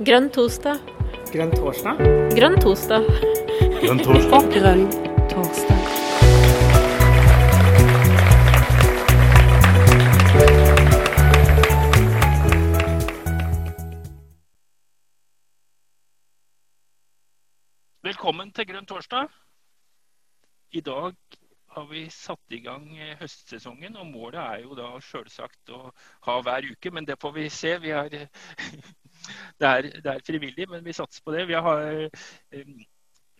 Grønn torsdag. Grønn torsdag? Grønn torsdag. Grønn torsdag. Grønn torsdag. Velkommen til Grønn torsdag. I dag har vi satt i gang eh, høstsesongen, og målet er jo da selvsagt å ha hver uke. Men det får vi se. Vi har, det, er, det er frivillig, men vi satser på det. Vi har eh,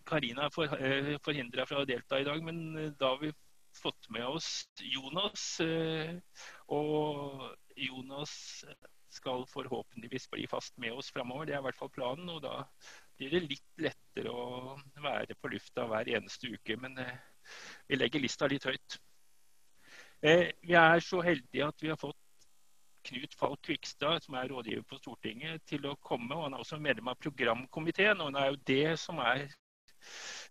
Karina er for, eh, forhindra fra å delta i dag, men da har vi fått med oss Jonas. Og Jonas skal forhåpentligvis bli fast med oss framover. Det er i hvert fall planen. og da blir det litt lettere å være på lufta hver eneste uke. Men eh, vi legger lista litt høyt. Eh, vi er så heldige at vi har fått Knut Falk Kvikstad, som er rådgiver på Stortinget, til å komme. og Han er også medlem av programkomiteen. og Det er jo det som er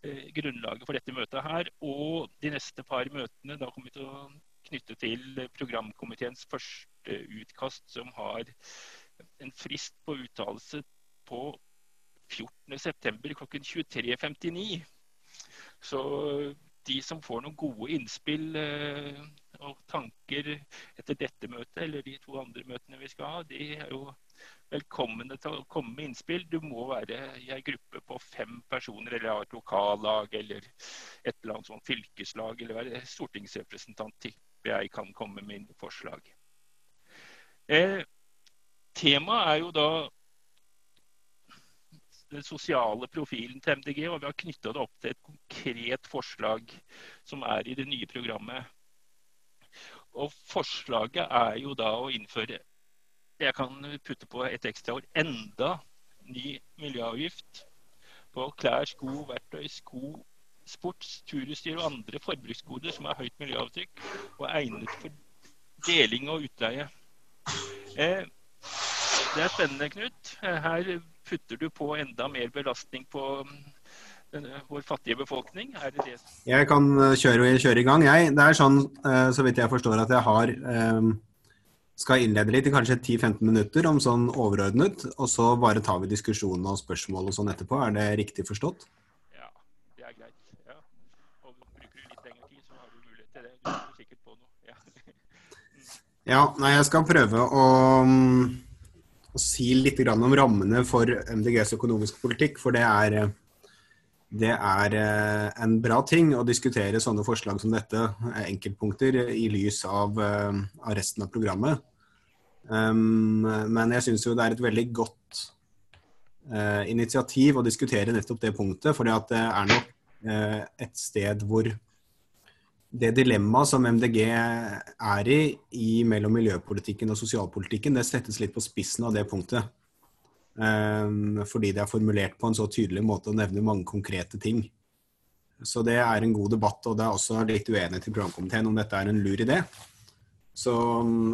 eh, grunnlaget for dette møtet her. Og de neste par møtene da kommer vi til å knytte til programkomiteens første utkast, som har en frist på uttalelse på 14.9. klokken 23.59. Så de som får noen gode innspill eh, og tanker etter dette møtet, eller de to andre møtene vi skal ha, de er jo velkomne til å komme med innspill. Du må være i ei gruppe på fem personer, eller ha et lokallag, eller et eller annet sånt fylkeslag, eller være stortingsrepresentant, tipper jeg kan komme med forslag. Eh, Temaet er jo da den sosiale profilen til MDG, og vi har knytta det opp til et konkret forslag som er i det nye programmet. Og Forslaget er jo da å innføre Jeg kan putte på et ekstra år, enda ny miljøavgift på klær, sko, verktøy, sko, sports, turutstyr og andre forbruksgoder som har høyt miljøavtrykk og egnet for deling og utleie. Eh, det er spennende, Knut. Her putter du på enda mer belastning på vår fattige befolkning? Er det det? Jeg kan eh, kjøre, kjøre i gang, jeg. Det er sånn, eh, så vidt jeg forstår, at jeg har skal innlede litt i kanskje 10-15 minutter om sånn overordnet, og så bare tar vi diskusjonen og spørsmål og sånn etterpå. Er det riktig forstått? Ja, det er greit. Ja. Og bruker du litt lengre tid, så har du mulighet til det. Du er sikkert på noe. Ja. ja, nei, jeg skal prøve å å si litt om rammene for MDGs økonomiske politikk. For det er, det er eh, en bra ting å diskutere sånne forslag som dette, eh, enkeltpunkter, i lys av, eh, resten av programmet. Um, men jeg syns jo det er et veldig godt initiativ å diskutere nettopp det punktet. For det er nok et sted hvor det dilemmaet som MDG er i, i mellom miljøpolitikken og sosialpolitikken, det settes litt på spissen av det punktet. Um, fordi det er formulert på en så tydelig måte og nevner mange konkrete ting. Så det er en god debatt, og det er også litt uenighet i programkomiteen om dette er en lur idé. Så,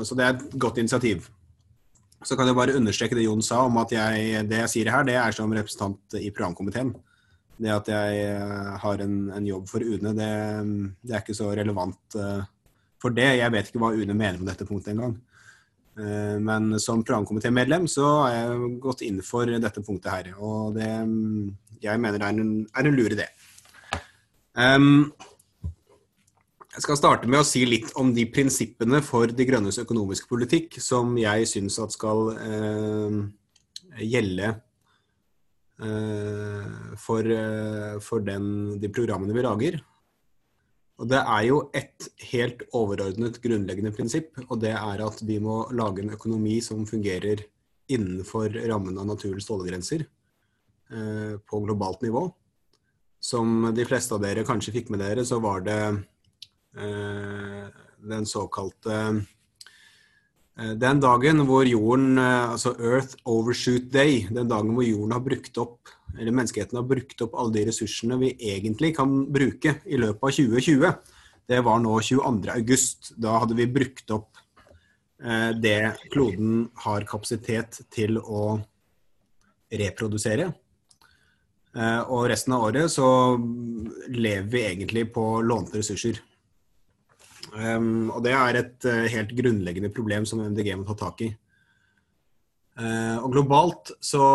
så, det er et godt initiativ. Så kan jeg bare understreke det Jon sa om at jeg, det jeg sier her, det er som representant i programkomiteen. Det at jeg eh, har en, en jobb for UNE, det, det, er ikke så relevant uh, for det. Jeg vet ikke hva UNE mener om dette punktet engang. Uh, men som programkomitémedlem så har jeg gått inn for dette punktet her. Og det jeg mener er en, er en lur idé. Um, jeg skal starte med å si litt om de prinsippene for De grønnes økonomiske politikk som jeg syns skal uh, gjelde uh, for, uh, for den, de programmene vi lager. Og Det er jo et helt overordnet grunnleggende prinsipp, og det er at vi må lage en økonomi som fungerer innenfor rammen av naturens tålegrenser eh, på globalt nivå. Som de fleste av dere kanskje fikk med dere, så var det eh, den såkalte den dagen hvor jorden, eh, altså Earth Overshoot Day, den dagen hvor jorden har brukt opp, eller menneskeheten har brukt opp alle de ressursene vi egentlig kan bruke i løpet av 2020, det var nå 22. august. Da hadde vi brukt opp eh, det kloden har kapasitet til å reprodusere. Og resten av året så lever vi egentlig på lånte ressurser. Um, og det er et uh, helt grunnleggende problem som MDG må ta tak i. Uh, og globalt så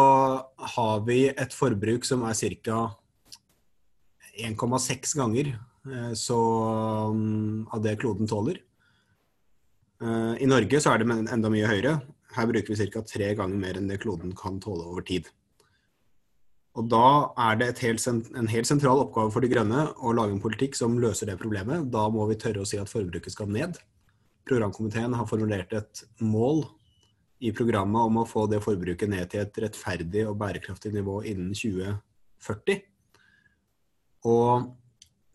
har vi et forbruk som er ca. 1,6 ganger uh, så um, av det kloden tåler. Eh, I Norge så er det enda mye høyere. Her bruker vi ca. tre ganger mer enn det kloden kan tåle over tid. Og da er det helt, en helt sentral oppgave for De grønne å lage en politikk som løser det problemet. Da må vi tørre å si at forbruket skal ned. Programkomiteen har formulert et mål i programmet om å få det forbruket ned til et rettferdig og bærekraftig nivå innen 2040. Og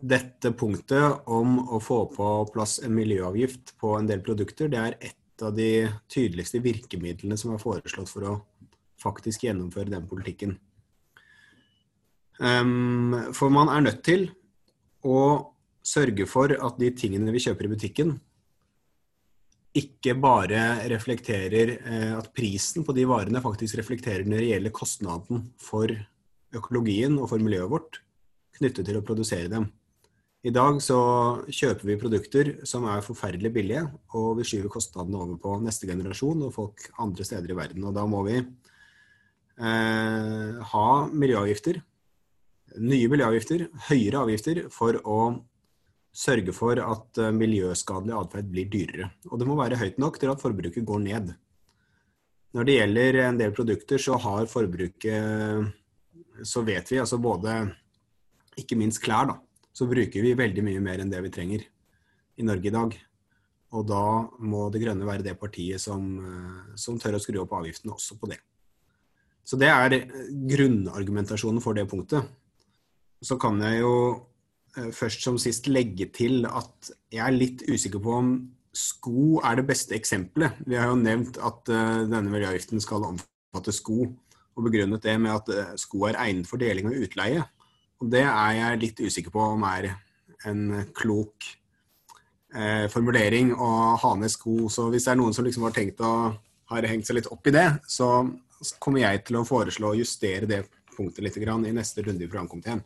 dette punktet om å få på plass en miljøavgift på en del produkter, det er et av de tydeligste virkemidlene som er foreslått for å faktisk gjennomføre den politikken. Um, for man er nødt til å sørge for at de tingene vi kjøper i butikken, ikke bare reflekterer eh, at prisen på de varene faktisk reflekterer den reelle kostnaden for økologien og for miljøet vårt knyttet til å produsere dem. I dag så kjøper vi produkter som er forferdelig billige, og vi skyver kostnadene over på neste generasjon og folk andre steder i verden. Og da må vi eh, ha miljøavgifter, nye miljøavgifter, høyere avgifter, for å sørge for at eh, miljøskadelig atferd blir dyrere. Og det må være høyt nok til at forbruket går ned. Når det gjelder en del produkter, så har forbruket Så vet vi altså både Ikke minst klær, da. Så bruker vi veldig mye mer enn det vi trenger i Norge i dag. Og da må Det Grønne være det partiet som, eh, som tør å skru opp avgiftene også på det. Så det er grunnargumentasjonen for det punktet. Så kan jeg jo Eh, først som sist legge til at jeg er litt usikker på om sko er det beste eksempelet. Vi har jo nevnt at uh, denne miljøavgiften skal omfatte sko, og begrunnet det med at uh, sko er egnet for deling og utleie. Og det er jeg litt usikker på om er en klok eh, formulering å ha ned sko. Så hvis det er noen som liksom har tenkt å har hengt seg litt opp i det, så kommer jeg til å foreslå å justere det punktet litt i neste runde i programkomiteen.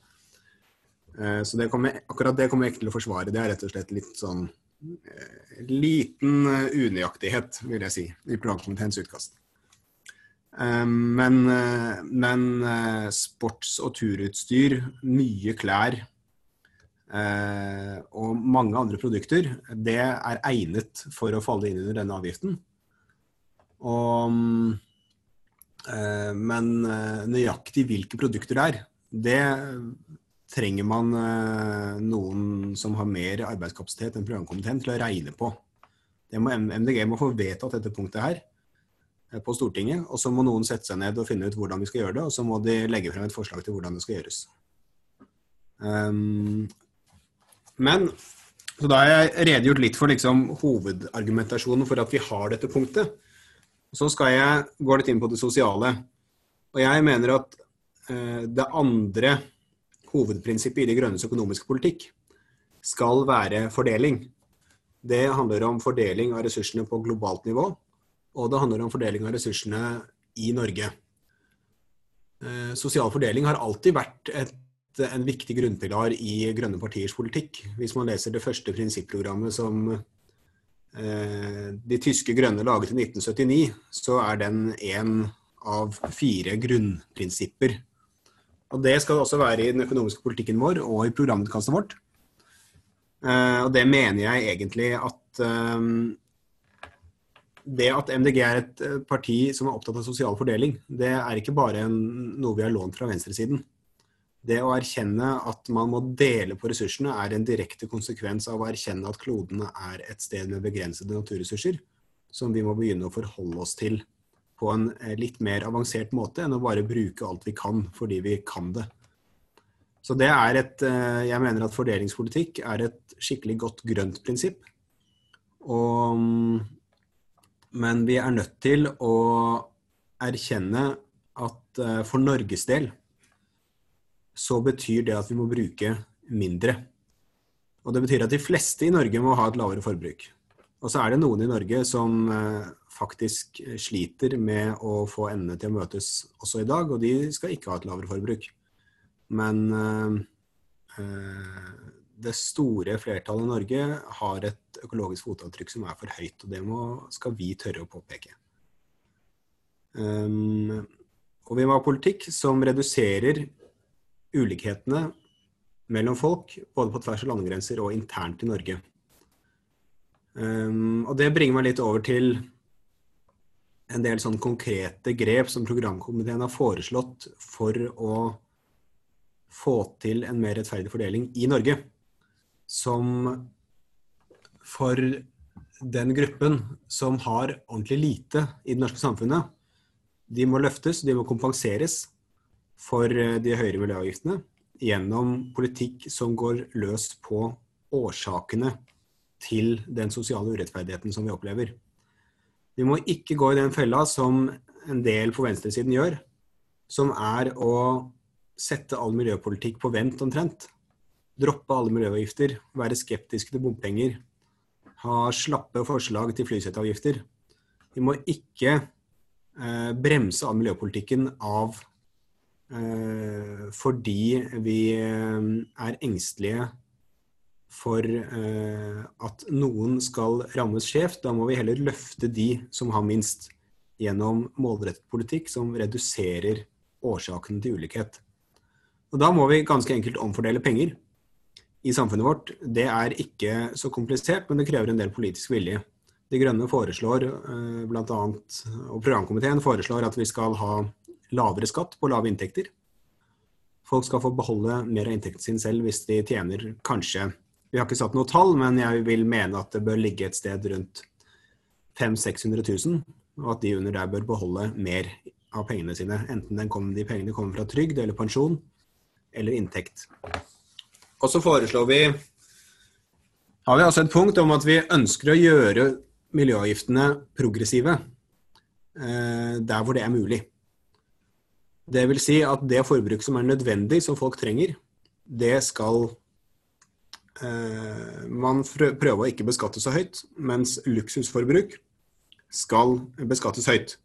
Eh, så det kommer, akkurat det kommer jeg ikke til å forsvare. Det er rett og slett litt sånn eh, liten eh, unøyaktighet, vil jeg si, i programkomiteens utkast. Men, men, sports- og turutstyr, mye klær og mange andre produkter, det er egnet for å falle inn under denne avgiften. Og, men nøyaktig hvilke produkter det er, det trenger man eh, noen som har mer arbeidskapasitet enn programkomiteen til å regne på. Må, MDG må få vedtatt dette punktet her eh, på Stortinget, og så må noen sette seg ned og finne ut hvordan vi skal gjøre det, og så må de legge frem et forslag til hvordan det skal gjøres. Um, men så da har jeg redegjort litt for liksom, hovedargumentasjonen for at vi har dette punktet. Så skal jeg gå litt inn på det sosiale. Og jeg mener at uh, det andre hovedprinsippet i De grønnes økonomiske politikk skal være fordeling. Det handler om fordeling av ressursene på globalt nivå, og det handler om fordeling av ressursene i Norge. Eh, sosial fordeling har alltid vært et, en viktig grunnpilar i grønne partiers politikk. Hvis man leser det første prinsipprogrammet som eh, de tyske grønne laget i 1979, så er den en av fire grunnprinsipper og det skal også være i den økonomiske politikken vår og i programutkastet vårt. Uh, og det mener jeg egentlig at um, det at MDG er et eh, parti som er opptatt av sosial fordeling, det er ikke bare noe vi har lånt fra venstresiden. Det å erkjenne at man må dele på ressursene, er en direkte konsekvens av å erkjenne at klodene er et sted med begrensede naturressurser, som vi må begynne å forholde oss til på en eh, litt mer avansert måte enn å bare bruke alt vi kan fordi vi kan det. Så det er et eh, Jeg mener at fordelingspolitikk er et skikkelig godt grønt prinsipp. Og, men vi er nødt til å erkjenne at eh, for Norges del så betyr det at vi må bruke mindre. Og det betyr at de fleste i Norge må ha et lavere forbruk. Og så er det noen i Norge som faktisk sliter med å få endene til å møtes også i dag, og de skal ikke ha et lavere forbruk. Men øh, det store flertallet i Norge har et økologisk fotavtrykk som er for høyt, og det må, skal vi tørre å påpeke. Um, og vi må ha politikk som reduserer ulikhetene mellom folk, både på tvers av landegrenser og internt i Norge. Um, og det bringer meg litt over til en del sånn konkrete grep som programkomiteen har foreslått for å få til en mer rettferdig fordeling i Norge. Som for den gruppen som har ordentlig lite i det norske samfunnet, de må løftes, de må kompenseres for de høyere miljøavgiftene gjennom politikk som går løs på årsakene til den sosiale urettferdigheten som vi opplever. Vi må ikke gå i den fella som en del på venstresiden gjør, som er å sette all miljøpolitikk på vent omtrent. Droppe alle miljøavgifter, være skeptiske til bompenger, ha slappe forslag til flyseteavgifter. Vi må ikke eh, bremse all miljøpolitikken av eh, fordi vi eh, er engstelige for eh, at noen skal rammes skjevt. Da må vi heller løfte de som har minst, gjennom målrettet politikk som reduserer årsakene til ulikhet. Og Da må vi ganske enkelt omfordele penger i samfunnet vårt. Det er ikke så komplisert, men det krever en del politisk vilje. De Grønne foreslår eh, blant annet, og programkomiteen foreslår at vi skal ha lavere skatt på lave inntekter. Folk skal få beholde mer av inntekten sin selv hvis de tjener kanskje vi har ikke satt noe tall, men jeg vil mene at det bør ligge et sted rundt 500 000-600 000, og at de under der bør beholde mer av pengene sine. Enten kom, de pengene kommer fra trygd eller pensjon eller inntekt. Og så foreslår vi har vi altså et punkt om at vi ønsker å gjøre miljøavgiftene progressive eh, der hvor det er mulig. Det vil si at det forbruk som er nødvendig, som folk trenger, det skal man prøver å ikke beskatte så høyt, mens luksusforbruk skal beskattes høyt.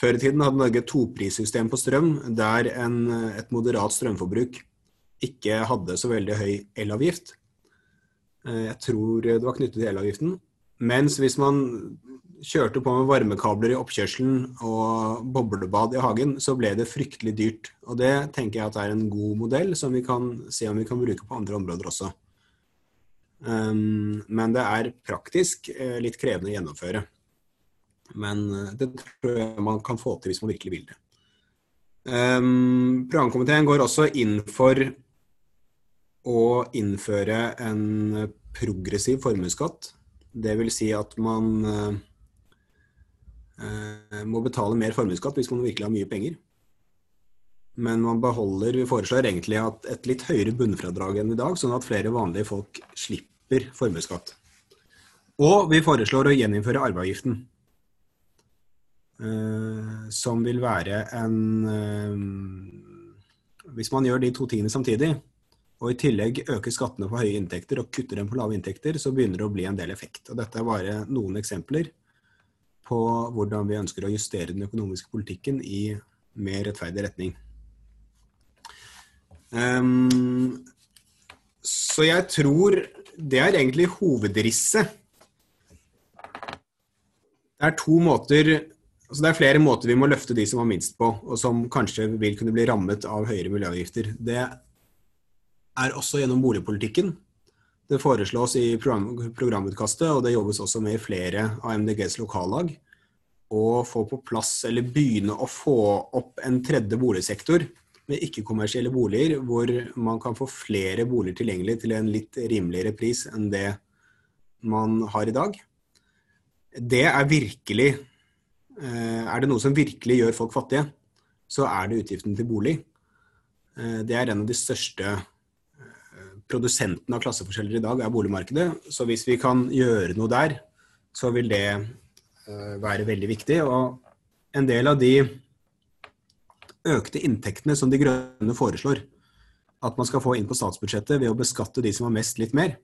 Før i tiden hadde Norge et toprissystem på strøm, der en, et moderat strømforbruk ikke hadde så veldig høy elavgift. Eh, jeg tror det var knyttet til elavgiften. Mens hvis man kjørte på med varmekabler i oppkjørselen og boblebad i hagen, så ble det fryktelig dyrt. Og det tenker jeg at er en god modell som vi kan se om vi kan bruke på andre områder også. Um, men det er praktisk uh, litt krevende å gjennomføre. Men uh, det tror jeg man kan få til hvis man virkelig vil det. Um, Programkomiteen går også inn for å innføre en progressiv formuesskatt. Det vil si at man uh, må betale mer formuesskatt hvis man virkelig har mye penger. Men man beholder, vi foreslår egentlig at et litt høyere bunnfradrag enn i dag, sånn at flere vanlige folk slipper slipper formuesskatt. Og vi foreslår å gjeninnføre arveavgiften. Uh, som vil være en uh, Hvis man gjør de to tingene samtidig, og i tillegg øker skattene på høye inntekter og kutter dem på lave inntekter, så begynner det å bli en del effekt. Og dette er bare noen eksempler på hvordan vi ønsker å justere den økonomiske politikken i mer rettferdig retning. Um, så jeg tror det er egentlig hovedrisset. Det er to måter altså Det er flere måter vi må løfte de som har minst på, og som kanskje vil kunne bli rammet av høyere miljøavgifter. Det er også gjennom boligpolitikken. Det foreslås i program, programutkastet, og det jobbes også med i flere av MDGs lokallag, å få på plass, eller begynne å få opp en tredje boligsektor med ikke-kommersielle boliger, hvor man kan få flere boliger tilgjengelig til en litt rimeligere pris enn det man har i dag. Det er virkelig eh, Er det noe som virkelig gjør folk fattige, så er det utgiften til bolig. Eh, det er en av de største eh, produsentene av klasseforskjeller i dag, er boligmarkedet. Så hvis vi kan gjøre noe der, så vil det være veldig viktig. Og en del av de økte inntektene som De grønne foreslår at man skal få inn på statsbudsjettet ved å beskatte de som har mest, litt mer,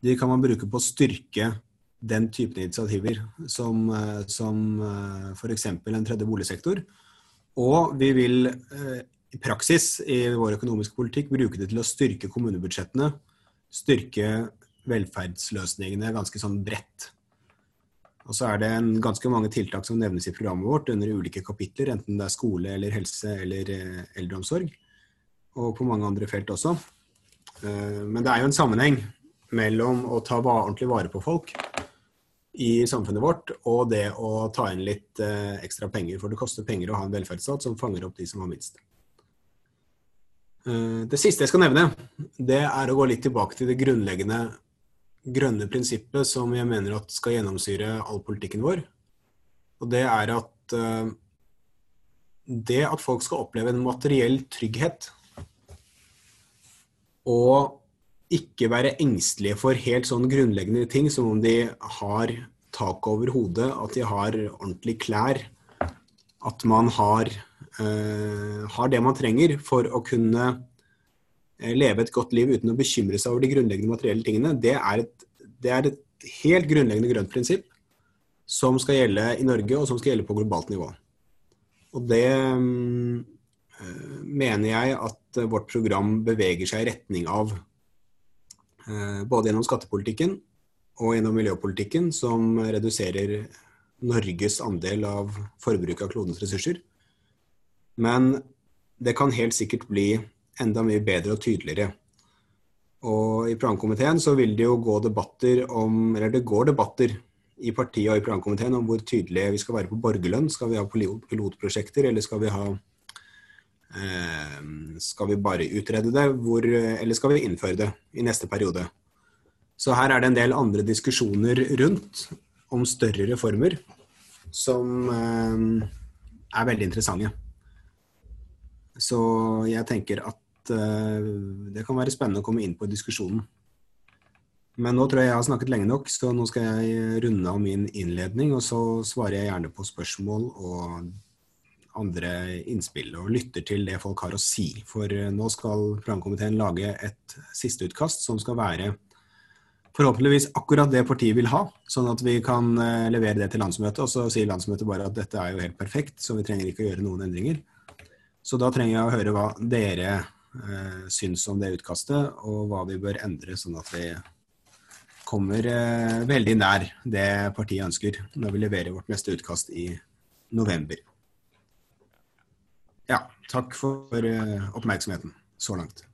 de kan man bruke på å styrke den typen initiativer som, eh, som eh, f.eks. en tredje boligsektor. Og vi vil eh, i praksis i vår økonomiske politikk bruke det til å styrke kommunebudsjettene, styrke velferdsløsningene ganske sånn bredt. Og så er det en, ganske mange tiltak som nevnes i programmet vårt under ulike kapitler, enten det er skole eller helse eller eh, eldreomsorg. Og på mange andre felt også. Eh, men det er jo en sammenheng mellom å ta ordentlig vare på folk i samfunnet vårt og det å ta inn litt eh, ekstra penger. For det koster penger å ha en velferdsstat som fanger opp de som har minst. Det siste jeg skal nevne, det er å gå litt tilbake til det grunnleggende grønne prinsippet som jeg mener at skal gjennomsyre all politikken vår. Og det er at uh, det at folk skal oppleve en materiell trygghet og ikke være engstelige for helt sånn grunnleggende ting som om de har tak over hodet, at de har ordentlige klær, at man har, eh, har det man trenger for å kunne Eh, leve et godt liv uten å bekymre seg over de grunnleggende materielle tingene, det er et, det er et helt grunnleggende grønt prinsipp som skal gjelde i Norge, og som skal gjelde på globalt nivå. Og det øh, mener jeg at vårt program beveger seg i retning av. Øh, både gjennom skattepolitikken og gjennom miljøpolitikken, som reduserer Norges andel av forbruket av klodens ressurser. Men det kan helt sikkert bli enda mye bedre og tydeligere. Og I programkomiteen så vil det jo gå debatter om Eller det går debatter i partiet og i programkomiteen om hvor tydelige vi skal være på borgerlønn. Skal vi ha pilotprosjekter, eller skal vi ha eh, Skal vi bare utrede det, hvor, eller skal vi innføre det i neste periode? Så her er det en del andre diskusjoner rundt om større reformer som eh, er veldig interessante. Så jeg tenker at uh, det kan være spennende å komme inn på i diskusjonen. Men nå tror jeg jeg har snakket lenge nok, så nå skal jeg runde av min innledning. Og så svarer jeg gjerne på spørsmål og andre innspill, og lytter til det folk har å si. For eh, nå skal programkomiteen lage et sisteutkast som skal være forhåpentligvis akkurat det partiet vil ha, sånn at vi kan uh, levere det til landsmøtet. Og så sier landsmøtet bare at dette er jo helt perfekt, så vi trenger ikke å gjøre noen endringer. Så da trenger jeg å høre hva dere eh, syns om det utkastet, og hva vi bør endre, sånn at vi kommer eh, veldig nær det partiet ønsker når vi leverer vårt neste utkast i november. Ja, takk for eh, oppmerksomheten så langt.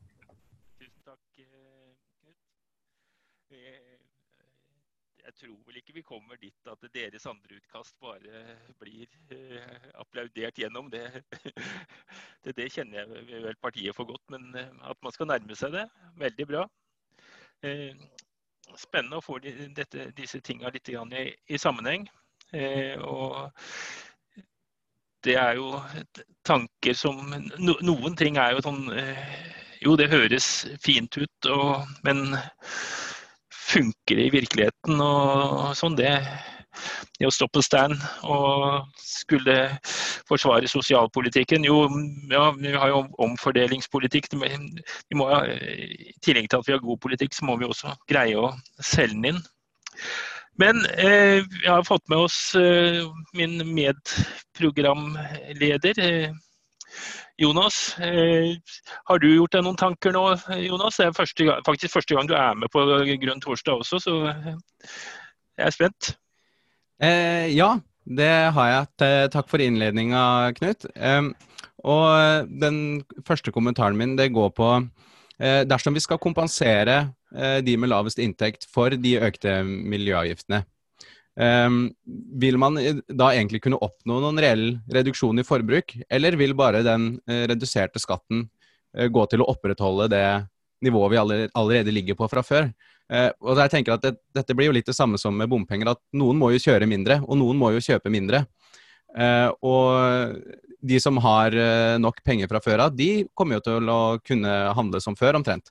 Ikke vi kommer dit at deres andre utkast bare blir eh, applaudert gjennom. Det, det, det, kjenner jeg vel partiet for godt, men eh, at man skal nærme seg det, veldig bra. Eh, spennende å få de, dette, disse tinga litt i, i, sammenheng. Og det er jo tanker som no, Noen ting er jo sånn Jo, det høres fint ut, og, men funker i virkeligheten og sånn, det, det å stå på stand og skulle forsvare sosialpolitikken. Jo, ja, vi har jo omfordelingspolitikk. Må, I tillegg til at vi har god politikk, så må vi også greie å selge den inn. Men eh, vi har fått med oss eh, min medprogramleder. Eh, Jonas, eh, har du gjort deg noen tanker nå, Jonas? Det er første, faktisk første gang du er med på Grønn torsdag også, så eh, jeg er spent. Eh, ja, det har jeg. Takk for innledninga, Knut. Eh, og den første kommentaren min det går på eh, dersom vi skal kompensere eh, de med lavest inntekt for de økte miljøavgiftene, vil man da egentlig kunne oppnå noen reell reduksjon i forbruk, eller vil bare den uh, reduserte skatten uh, gå til å opprettholde det nivået vi allerede, ligger på fra før? Og jeg tenker at det, Dette blir jo litt det samme som med bompenger, at noen må jo kjøre mindre, og noen må jo kjøpe mindre. og de som har nok penger fra før av, de kommer jo til å kunne handle som før, omtrent.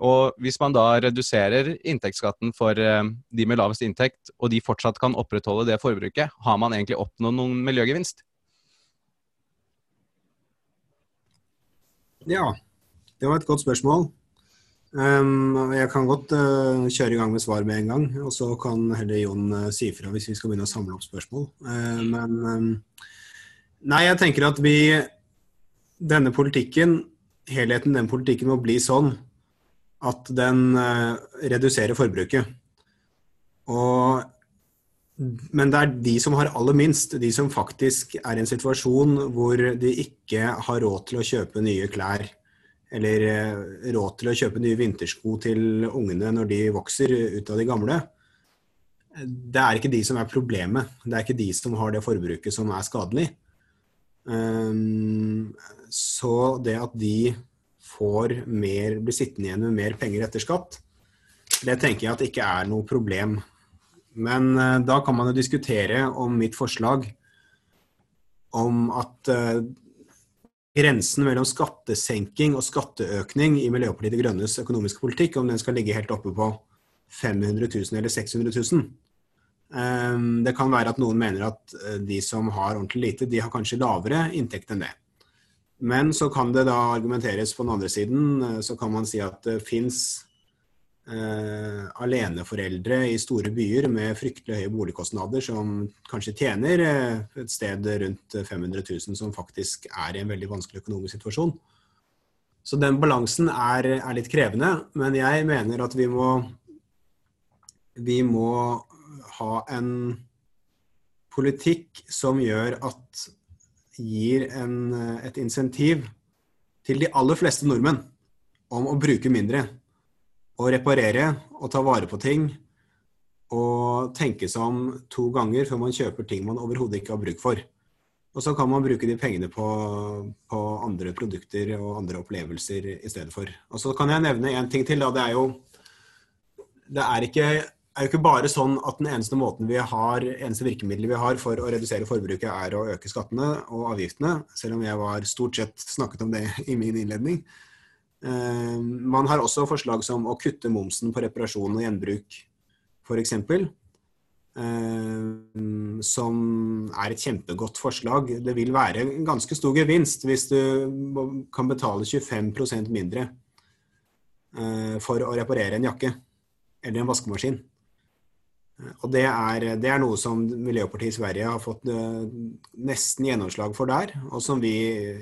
Og hvis man da reduserer inntektsskatten for eh, de med lavest inntekt, og de fortsatt kan opprettholde det forbruket, har man egentlig oppnådd noen miljøgevinst? Ja, det var et godt spørsmål. Jeg kan godt uh, kjøre i gang med svar med en gang, og så kan heller Jon uh, si fra hvis vi skal begynne å samle opp spørsmål. Men Nei, jeg tenker at vi Denne politikken, helheten den politikken må bli sånn at den eh, reduserer forbruket. Og men det er de som har aller minst, de som faktisk er i en situasjon hvor de ikke har råd til å kjøpe nye klær. Eller eh, råd til å kjøpe nye vintersko til ungene når de vokser ut av de gamle. Det er ikke de som er problemet. Det er ikke de som har det forbruket som er skadelig. Ehm, så det at de får mer, blir sittende igjen med mer penger etter skatt, det tenker jeg at ikke er noe problem. Men uh, da kan man jo diskutere om mitt forslag om at uh, grensen mellom skattesenking og skatteøkning i Miljøpartiet De Grønnes økonomiske politikk, om den skal ligge helt oppe på 500 000 eller 600 000. Um, det kan være at noen mener at uh, de som har ordentlig lite, de har kanskje lavere inntekt enn det. Men så kan det da argumenteres på den andre siden, så kan man si at det fins eh, aleneforeldre i store byer med fryktelig høye boligkostnader som kanskje tjener eh, et sted rundt 500 000, som faktisk er i en veldig vanskelig økonomisk situasjon. Så den balansen er, er litt krevende, men jeg mener at vi må vi må ha en politikk som gjør at gir en, et insentiv til de aller fleste nordmenn om å bruke mindre å reparere og ta vare på ting og tenke seg om to ganger før man kjøper ting man overhodet ikke har bruk for. Og så kan man bruke de pengene på, på, andre produkter og andre opplevelser i stedet for. Og så kan jeg nevne en ting til. Da. Det er jo det er ikke, er jo ikke bare sånn at den eneste måten vi har, eneste virkemidlet vi har for å redusere forbruket, er å øke skattene og avgiftene, selv om jeg var stort sett snakket om det i min innledning. Eh, man har også forslag som å kutte momsen på reparasjon og gjenbruk, f.eks. Eh, som er et kjempegodt forslag. Det vil være en ganske stor gevinst hvis du kan betale 25% mindre eh, for å reparere en jakke eller en vaskemaskin. Og det er, det er, noe som Miljøpartiet i Sverige har fått uh, nesten gjennomslag for der, og som vi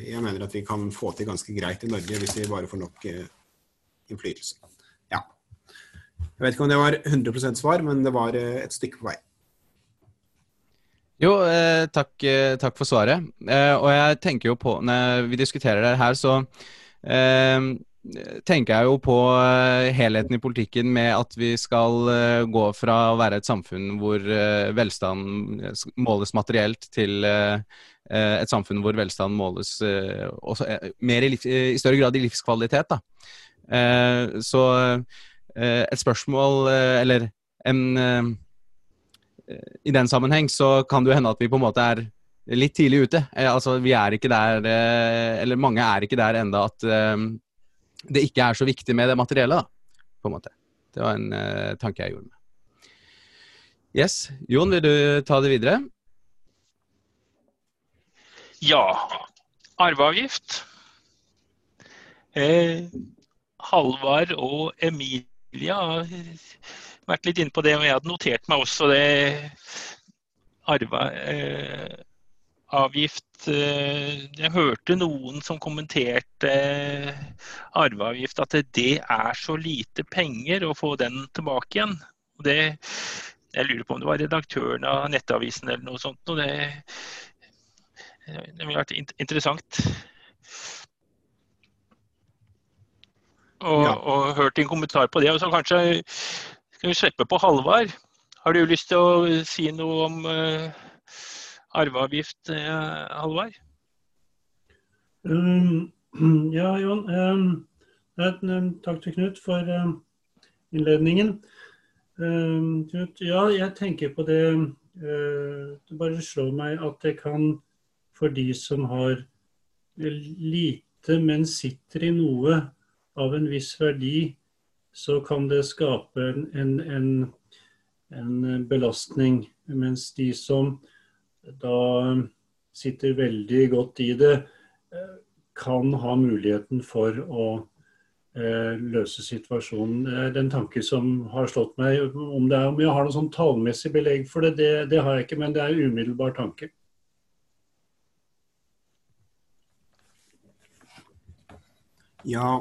jeg mener at vi kan få til ganske greit i Norge hvis vi bare får nok uh, innflytelse. Ja. Jeg vet ikke om det var 100% svar, men det var uh, et stykke på vei. Jo, takk, takk, for svaret. og jeg tenker jo på, når vi diskuterer det her, så tenker jeg jo på eh, helheten i politikken med at vi skal eh, gå fra å være et samfunn hvor eh, velstand måles materielt, til et samfunn hvor velstand måles i, i, større grad i livskvalitet. Da. Så et spørsmål, eller en I den sammenheng så kan det jo hende at vi på en måte er litt tidlig ute. Altså, vi er ikke der, eller mange er ikke der enda at det ikke er så viktig med det materielle, da, på en måte. Det var en uh, tanke jeg gjorde meg. Yes. Jon, vil du ta det videre? Ja. Arveavgift. Eh, Halvard og Emilia har vært litt inne på det, og jeg hadde notert meg også det arva, eh, avgift eh, Jeg hørte noen som kommenterte eh, arveavgift, at det er så lite penger å få den tilbake igjen. Det, jeg lurer på om det var redaktøren av Nettavisen eller noe sånt. Og det, det ville vært interessant. Og, ja. og hørt en kommentar på det. Og så kanskje skal vi slippe på Halvard. Har du lyst til å si noe om uh, arveavgift, eh, Halvard? Um, ja, Jon. Um, takk til Knut for um, innledningen. Um, Knut, ja, jeg tenker på det uh, Det bare slår meg at det kan, for de som har lite, men sitter i noe av en viss verdi, så kan det skape en, en, en, en belastning. Mens de som da sitter veldig godt i det, kan ha muligheten for å eh, løse situasjonen. Det er den tanke som har slått meg. Om, det er, om jeg har noe sånn tallmessig belegg for det, det, det har jeg ikke, men det er en umiddelbar tanke. Ja.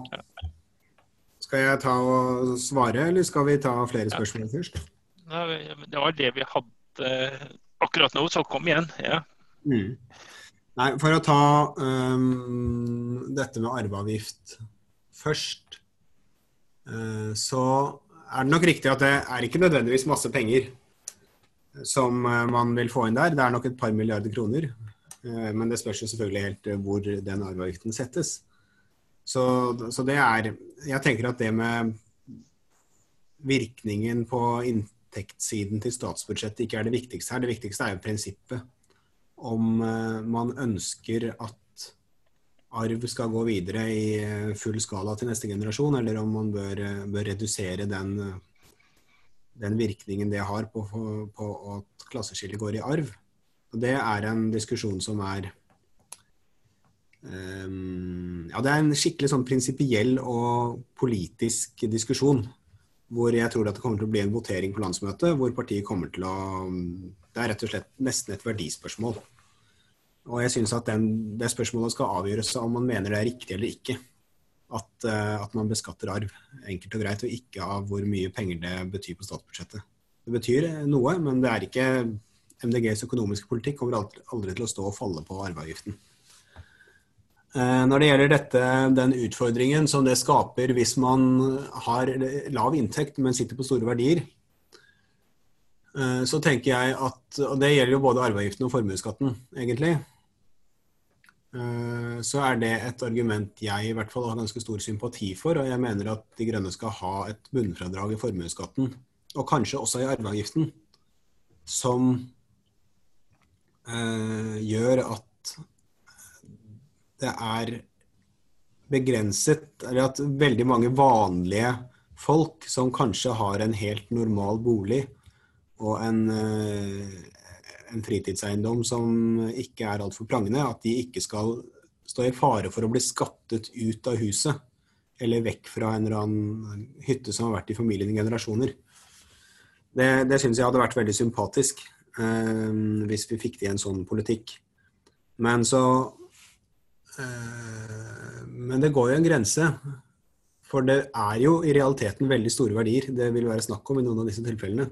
Skal jeg ta og svare, eller skal vi ta flere spørsmål først? Det var det vi hadde akkurat nå, så kom igjen. ja. Mm. Nei, For å ta um, dette med arveavgift først, uh, så er det nok riktig at det er ikke nødvendigvis masse penger som uh, man vil få inn der. Det er nok et par milliarder kroner. Uh, men det spørs jo selvfølgelig helt hvor den arveavgiften settes. Så, så, det er Jeg tenker at det med virkningen på inntektssiden til statsbudsjettet ikke er det viktigste her. Det viktigste er jo prinsippet om uh, man ønsker at arv skal gå videre i full skala til neste generasjon, eller om man bør, bør redusere den, den, virkningen det har på, på at klasseskillet går i arv. Og Det er en diskusjon som er um, Ja, det er en skikkelig sånn prinsipiell og politisk diskusjon. Hvor jeg tror det kommer til å bli en votering på landsmøtet, hvor partiet kommer til å Det er rett og slett nesten et verdispørsmål. Og jeg syns at den, det spørsmålet skal avgjøres om man mener det er riktig eller ikke. At, uh, at, man beskatter arv, enkelt og greit, og ikke av hvor mye penger det betyr på statsbudsjettet. Det betyr noe, men det er ikke MDGs økonomiske politikk kommer aldri til å stå og falle på arveavgiften. Uh, når det gjelder dette, den utfordringen som det skaper hvis man har lav inntekt, men sitter på store verdier, uh, så tenker jeg at Og det gjelder jo både arveavgiften og formuesskatten, egentlig. Eh, så er det et argument jeg i hvert fall har ganske stor sympati for. Og jeg mener at De Grønne skal ha et bunnfradrag i formuesskatten, og kanskje også i arveavgiften, som eh, gjør at det er begrenset Eller at veldig mange vanlige folk som kanskje har en helt normal bolig og en, eh, en fritidseiendom som ikke er altfor prangende, at de ikke skal stå i fare for å bli skattet ut av huset. Eller vekk fra en eller annen hytte som har vært i familien i generasjoner. Det, det syns jeg hadde vært veldig sympatisk eh, hvis vi fikk til en sånn politikk. Men så Men det går jo en grense. For det er jo i realiteten veldig store verdier det vil være snakk om i noen av disse tilfellene.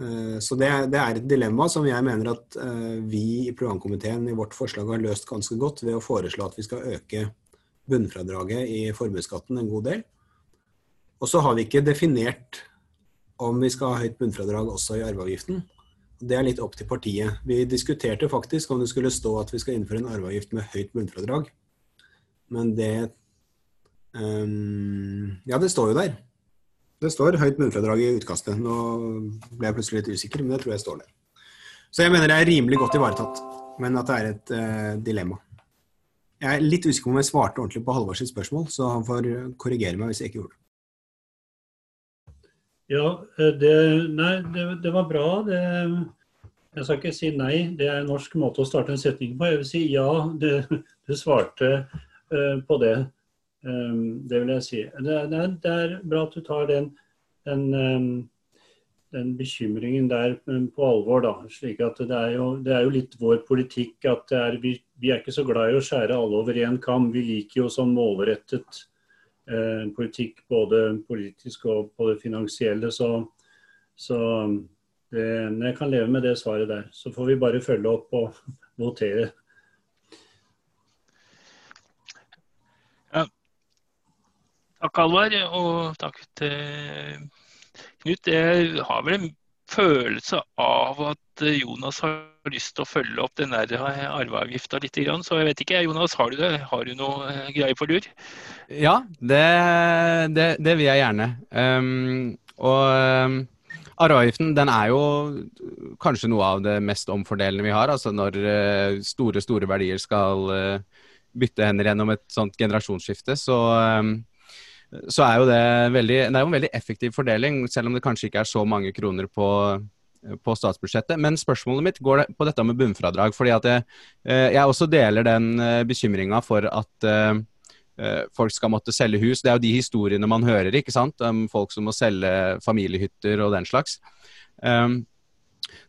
Eh, så det, er et dilemma som jeg mener at uh, vi i programkomiteen i vårt forslag har løst ganske godt ved å foreslå at vi skal øke bunnfradraget i formuesskatten en god del. Og så har vi ikke definert om vi skal ha høyt bunnfradrag også i arveavgiften. Det er litt opp til partiet. Vi diskuterte faktisk om det skulle stå at vi skal innføre en arveavgift med høyt bunnfradrag. Men det um, Ja, det står jo der. Det står høyt bunnfradrag i utkastet. Nå ble jeg plutselig litt usikker, men det tror jeg står der. Så jeg mener det er rimelig godt ivaretatt, men at det er et uh, dilemma. Jeg er litt usikker på om jeg svarte ordentlig på Halvors spørsmål, så han får korrigere meg hvis jeg ikke gjorde det. Ja, eh, det, nei, det, det var bra. Det, jeg skal ikke si nei, det er en norsk måte å starte en setning på. Jeg vil si ja, du svarte uh, på det. Um, det vil jeg si. Det er, det er bra at du tar den, den, um, den, bekymringen der på alvor. da, slik at det er, jo, det er jo litt vår politikk at er, vi, vi, er ikke så glad i å skjære alle over én kam. Vi liker jo sånn målrettet politikk, både politisk og på det finansielle. Så, så det, jeg kan leve med det svaret der. Så får vi bare følge opp og votere. Takk, Alvar, og takk til Knut. Jeg har vel en følelse av at Jonas har lyst til å følge opp den der arveavgifta litt. Så jeg vet ikke, Jonas, har du det? Har du noe greie greier på lur? Ja, det, det, det vil jeg gjerne. Um, og um, arveavgiften den er jo kanskje noe av det mest omfordelende vi har. Altså når uh, store, store verdier skal bytte hender gjennom et sånt generasjonsskifte, så um, så er jo det veldig, det er jo en veldig effektiv fordeling, selv om det kanskje ikke er så mange kroner på, på statsbudsjettet. Men spørsmålet mitt går på dette med bunnfradrag. fordi at jeg, eh, jeg også deler den eh, bekymringa for at uh, folk skal måtte selge hus. Det er jo de historiene man hører, ikke sant? Om folk som må selge familiehytter og den slags. Um,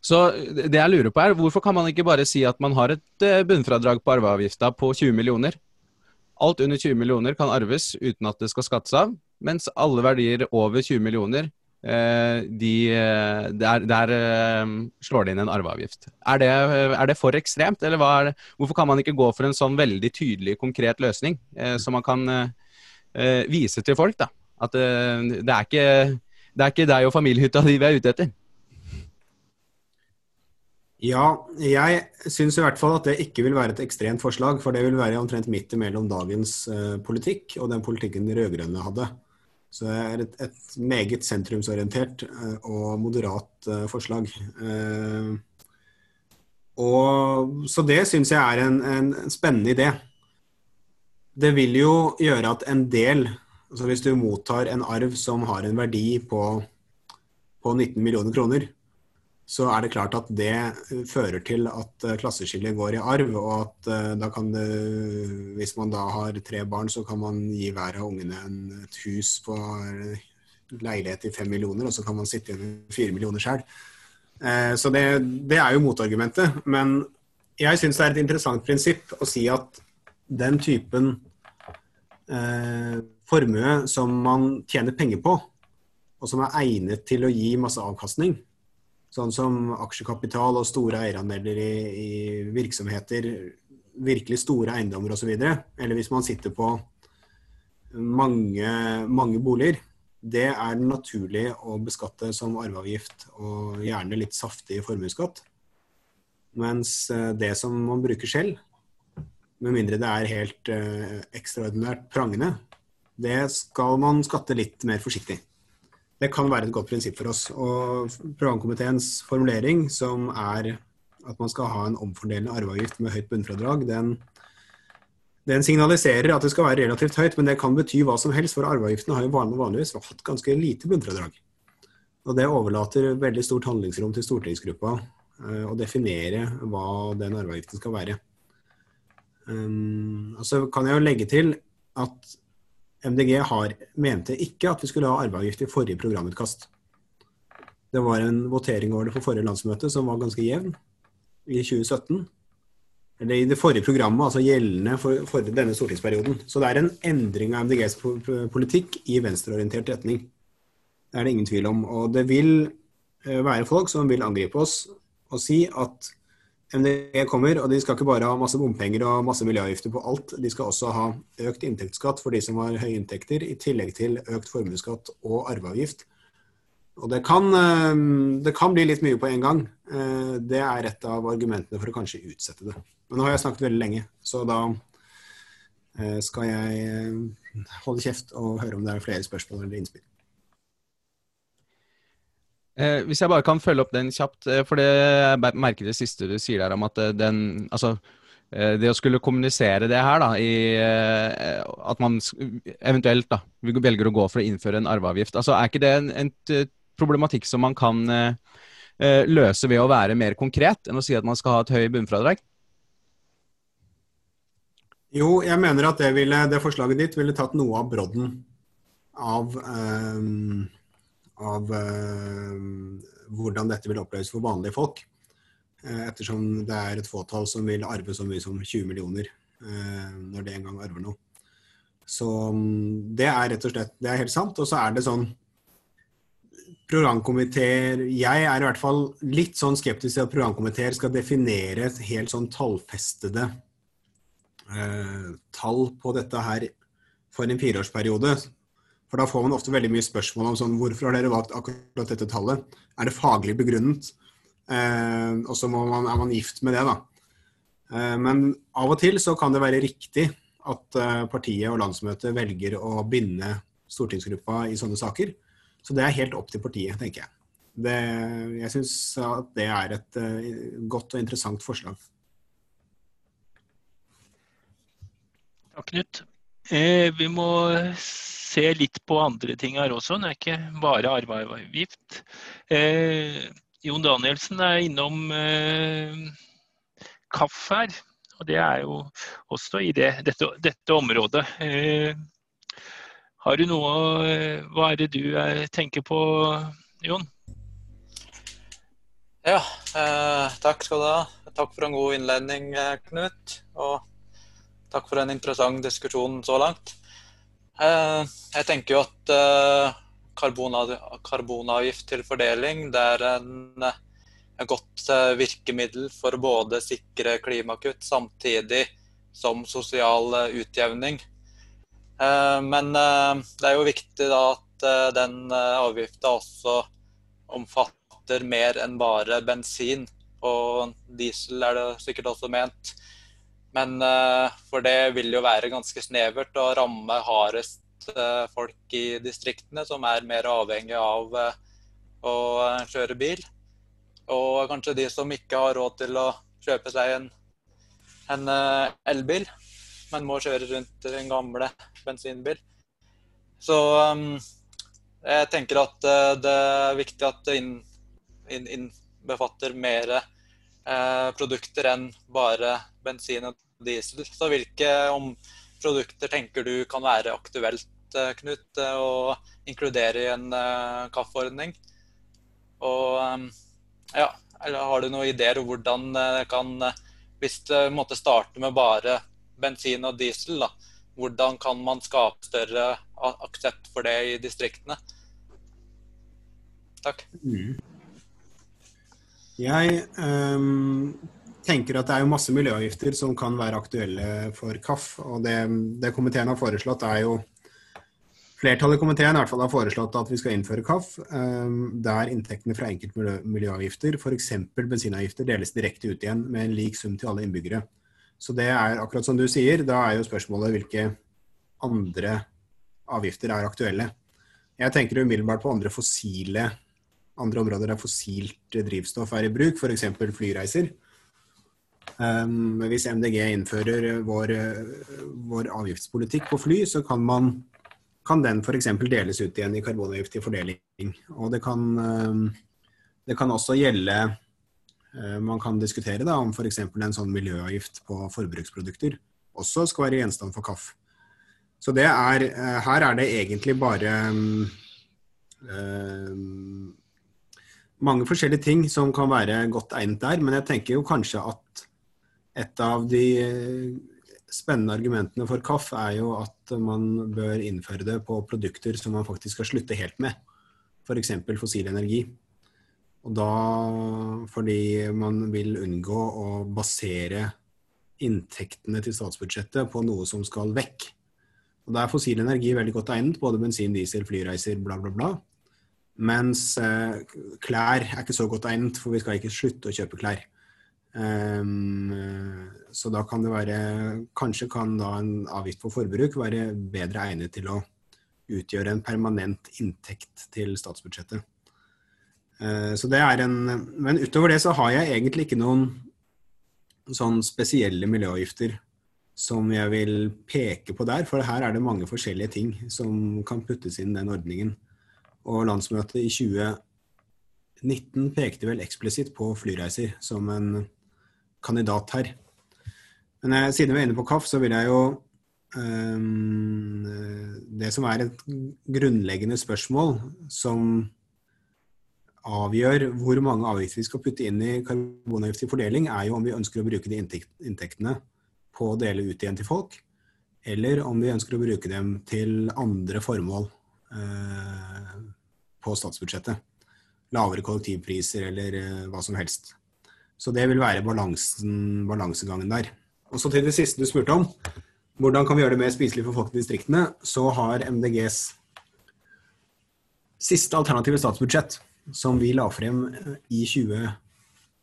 så det jeg lurer på er, Hvorfor kan man ikke bare si at man har et bunnfradrag på arveavgifta på 20 millioner? Alt under 20 millioner kan arves uten at det skal skattes av, mens alle verdier over 20 millioner eh, de, eh, der, der eh, slår det inn en arveavgift. Er det, er det for ekstremt, eller er det, hvorfor kan man ikke gå for en sånn veldig tydelig, konkret løsning, eh, som man kan eh, vise til folk? da? At det, er ikke, det er ikke deg og familiehytta di vi er ute etter. Ja, jeg syns i hvert fall at det ikke vil være et ekstremt forslag. For det vil være omtrent midt imellom dagens politikk og den politikken de rød-grønne hadde. Så det er et, et meget sentrumsorientert uh, og moderat uh, forslag. og, så det syns jeg er en, en, spennende idé. Det vil jo gjøre at en del altså Hvis du mottar en arv som har en verdi på, på 19 millioner kroner, så er det klart at det eh, fører til at eh, klasseskillet går i arv. Og at eh, da kan det, hvis man da har tre barn, så kan man gi hver av ungene en, et hus på leilighet i fem millioner, og så kan man sitte igjen med fire millioner sjøl. Så det, det, er jo motargumentet. Men jeg syns det er et interessant prinsipp å si at den typen eh, formue som man tjener penger på, og som er egnet til å gi masse avkastning, Sånn som aksjekapital og store eierandeler i, i virksomheter, virkelig store eiendommer osv. Eller hvis man sitter på mange, mange boliger. Det er naturlig å beskatte som arveavgift og gjerne litt saftig formuesskatt. Mens eh, det som man bruker selv, med mindre det er helt eh, ekstraordinært prangende, det skal man skatte litt mer forsiktig. Det kan være et godt prinsipp for oss. Og programkomiteens formulering, som er at man skal ha en omfordelende arveavgift med høyt bunnfradrag, den, den, signaliserer at det skal være relativt høyt, men det kan bety hva som helst, for arveavgiftene har jo vanligvis hatt ganske lite bunnfradrag. Og det overlater veldig stort handlingsrom til stortingsgruppa uh, å definere hva den arveavgiften skal være. Um, og så kan jeg jo legge til at MDG har, mente ikke at vi skulle ha arveavgift i forrige programutkast. Det var en votering over det for forrige landsmøte som var ganske jevn i 2017. Eller i det forrige programmet, altså gjeldende for, for denne stortingsperioden. Så det er en endring av MDGs politikk i venstreorientert retning. Det er det ingen tvil om. Og det vil eh, være folk som vil angripe oss og si at MDG kommer, og de skal ikke bare ha masse bompenger og masse miljøavgifter på alt. De skal også ha økt inntektsskatt for de som har høye inntekter, i tillegg til økt formuesskatt og arveavgift. Og det kan, eh, det kan, bli litt mye på en gang. Eh, det er et av argumentene for å kanskje utsette det. Men nå har jeg snakket veldig lenge, så da eh, skal jeg holde kjeft og høre om det er flere spørsmål eller innspill. Eh, hvis jeg bare kan følge opp den kjapt, eh, for det jeg merker det siste du sier der om at eh, den Altså, eh, det å skulle kommunisere det her, da, i eh, at man eventuelt da, velger å gå for å innføre en arveavgift, altså er ikke det en, en problematikk som man kan eh, løse ved å være mer konkret enn å si at man skal ha et høy bunnfradrag? Jo, jeg mener at det, ville, det forslaget ditt ville tatt noe av brodden av um av uh, hvordan dette vil oppleves for vanlige folk. Uh, ettersom det er et fåtall som vil arve så mye som 20 millioner uh, når de en gang arver noe. Så um, det er rett og slett det er helt sant. Og så er det sånn programkomiteer Jeg er i hvert fall litt sånn skeptisk til at programkomiteer skal definere et helt sånn tallfestede tall på dette her for en fireårsperiode for da får man ofte veldig mye spørsmål om sånn, hvorfor har dere valgt akkurat dette tallet. Er det faglig begrunnet? Eh, og så man, er man gift med det, da. Eh, men av og til så kan det være riktig at eh, partiet og landsmøtet velger å binde stortingsgruppa i sånne saker. Så det er helt opp til partiet, tenker jeg. Det, jeg syns at det er et uh, godt og interessant forslag. Takk, Knut. Eh, vi må se litt på andre ting her også. Det er ikke bare arveavgift. Eh, Jon Danielsen er innom eh, KAF her. Og det er jo også i det, dette, dette, området. Eh, har du noe eh, Hva er det du er, tenker på, Jon? Ja, eh, takk skal du ha. Takk for en god innledning, Knut. Og takk for en interessant diskusjon så langt. Eh, jeg tenker jo at eh, karbonavgift til fordeling. Det er en, et godt virkemiddel for både sikre klimakutt samtidig som sosial utjevning. Men det er jo viktig da at den avgifta også omfatter mer enn bare bensin. Og diesel er det sikkert også ment. Men for det vil jo være ganske snevert å ramme hardest Eh, folk i distriktene som er mer avhengig av eh, å kjøre bil. Og kanskje de som ikke har råd til å kjøpe seg en, en eh, elbil, men må kjøre rundt den gamle bensinbil. Så jeg tenker at det er viktig at det innbefatter inn, mer eh, produkter enn bare bensin og diesel. Så hvilke produkter tenker du kan være aktuelt Eh, Knut, eh, å inkludere i en eh, kaffeordning. Og ja, eller har du noen ideer om hvordan det kan Hvis det måtte starte med bare bensin og diesel, da, hvordan kan man skape større aksept for det i distriktene? Takk. Mm. Jeg um, tenker at det er jo masse miljøavgifter som kan være aktuelle for KAF. og Det, det komiteen har foreslått, er jo Flertallet i komiteen i hvert fall har foreslått at vi skal innføre KAF, um, der inntektene fra enkeltmiljøavgifter, f.eks. bensinavgifter, deles direkte ut igjen med en lik sum til alle innbyggere. Så det er akkurat som du sier, da er jo spørsmålet hvilke andre avgifter er aktuelle. Jeg tenker umiddelbart på andre fossile andre områder der fossilt drivstoff er i bruk, f.eks. flyreiser. Um, hvis MDG innfører vår, vår avgiftspolitikk på fly, så kan man kan den f.eks. deles ut igjen i karbonavgift til fordeling. Og det kan, um, det kan også gjelde uh, Man kan diskutere da, om f.eks. en sånn miljøavgift på forbruksprodukter også skal være gjenstand for KAF. Så det er, uh, her er det egentlig bare um, mange forskjellige ting som kan være godt egnet der. Men jeg tenker jo kanskje at et av de spennende argumentene for KAF er jo at man bør innføre det på produkter som man faktisk skal slutte helt med. F.eks. fossil energi. Og da fordi man vil unngå å basere inntektene til statsbudsjettet på noe som skal vekk. Og Da er fossil energi veldig godt egnet, både bensin, diesel, flyreiser, bla, bla, bla. Mens eh, klær er ikke så godt egnet, for vi skal ikke slutte å kjøpe klær. Um, så da kan det være Kanskje kan da en avgift på forbruk være bedre egnet til å utgjøre en permanent inntekt til statsbudsjettet. Uh, så det er en Men utover det så har jeg egentlig ikke noen sånn spesielle miljøavgifter som jeg vil peke på der, for her er det mange forskjellige ting som kan puttes inn den ordningen. Og landsmøtet i 2019 pekte vel eksplisitt på flyreiser som en kandidat her. Men eh, siden vi er inne på KAF, så vil jeg jo eh, Det som er et grunnleggende spørsmål som avgjør hvor mange avgifter vi skal putte inn i karbonavgift til fordeling, er jo om vi ønsker å bruke de inntektene på å dele ut igjen til folk, eller om vi ønsker å bruke dem til andre formål eh, på statsbudsjettet. Lavere kollektivpriser eller eh, hva som helst. Så det vil være balansegangen der. Og så til det siste du spurte om. Hvordan kan vi gjøre det mer spiselig for folk i distriktene? Så har MDGs siste alternative statsbudsjett, som vi la frem i 20,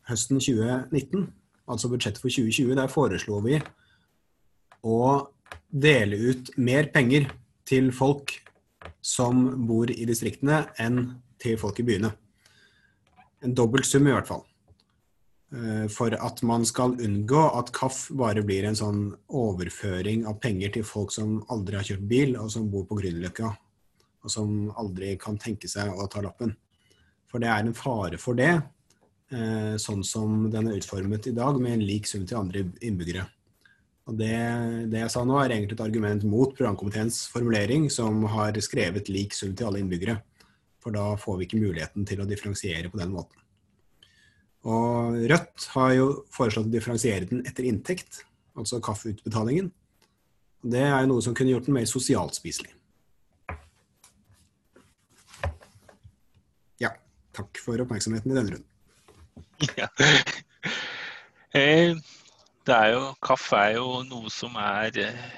høsten 2019, altså budsjettet for 2020, der foreslo vi å dele ut mer penger til folk som bor i distriktene, enn til folk i byene. En dobbelt sum i hvert fall. Eh, for at man skal unngå at KAF bare blir en sånn overføring av penger til folk som aldri har kjørt bil, og som bor på Grünerløkka, og som aldri kan tenke seg å ta lappen. For det er en fare for det, eh, sånn som den er utformet i dag, med en lik sum til andre innbyggere. Og det, det jeg sa nå, er egentlig et argument mot programkomiteens formulering, som har skrevet lik sum til alle innbyggere. For da får vi ikke muligheten til å differensiere på den måten. Og Rødt har jo foreslått å differensiere den etter inntekt, altså kaffeutbetalingen. Og Det er jo noe som kunne gjort den mer sosialt spiselig. Ja. takk for oppmerksomheten i denne runden. Ja. Eh, det er jo, kaffe er jo noe som er eh,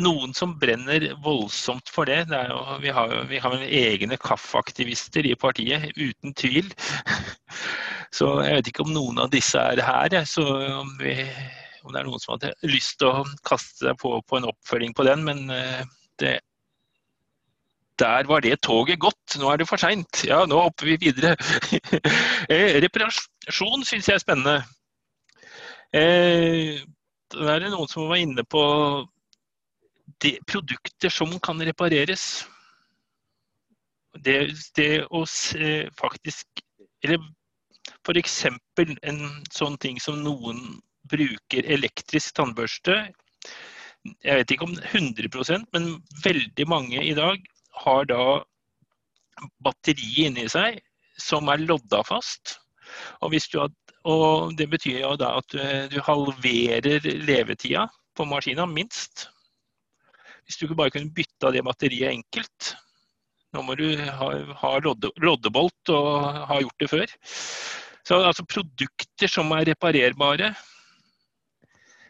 Noen som brenner voldsomt for det. det jo, vi har vi har egne kaffeaktivister i partiet, uten tvil. Så jeg vet ikke om noen av disse er her. Så om, vi, om det er noen som hadde lyst til å kaste seg på, på en oppfølging på den, men eh, det der var det toget gått. Nå er det for seint. Ja, nå hopper vi videre. Eh, Reparasjon syns jeg er spennende. Eh, det noen som var inne på de produkter som kan repareres. Det, det å se, faktisk Eller f.eks. en sånn ting som noen bruker elektrisk tannbørste. Jeg vet ikke om 100% men veldig mange i dag har da batteri inni seg som er lodda fast. Og, har, og det betyr jo da at du, du halverer levetida på maskina, minst. Hvis du ikke bare kunne bytta det batteriet enkelt. Nå må du ha, ha lodde, loddebolt og ha gjort det før. Så altså produkter som er reparerbare.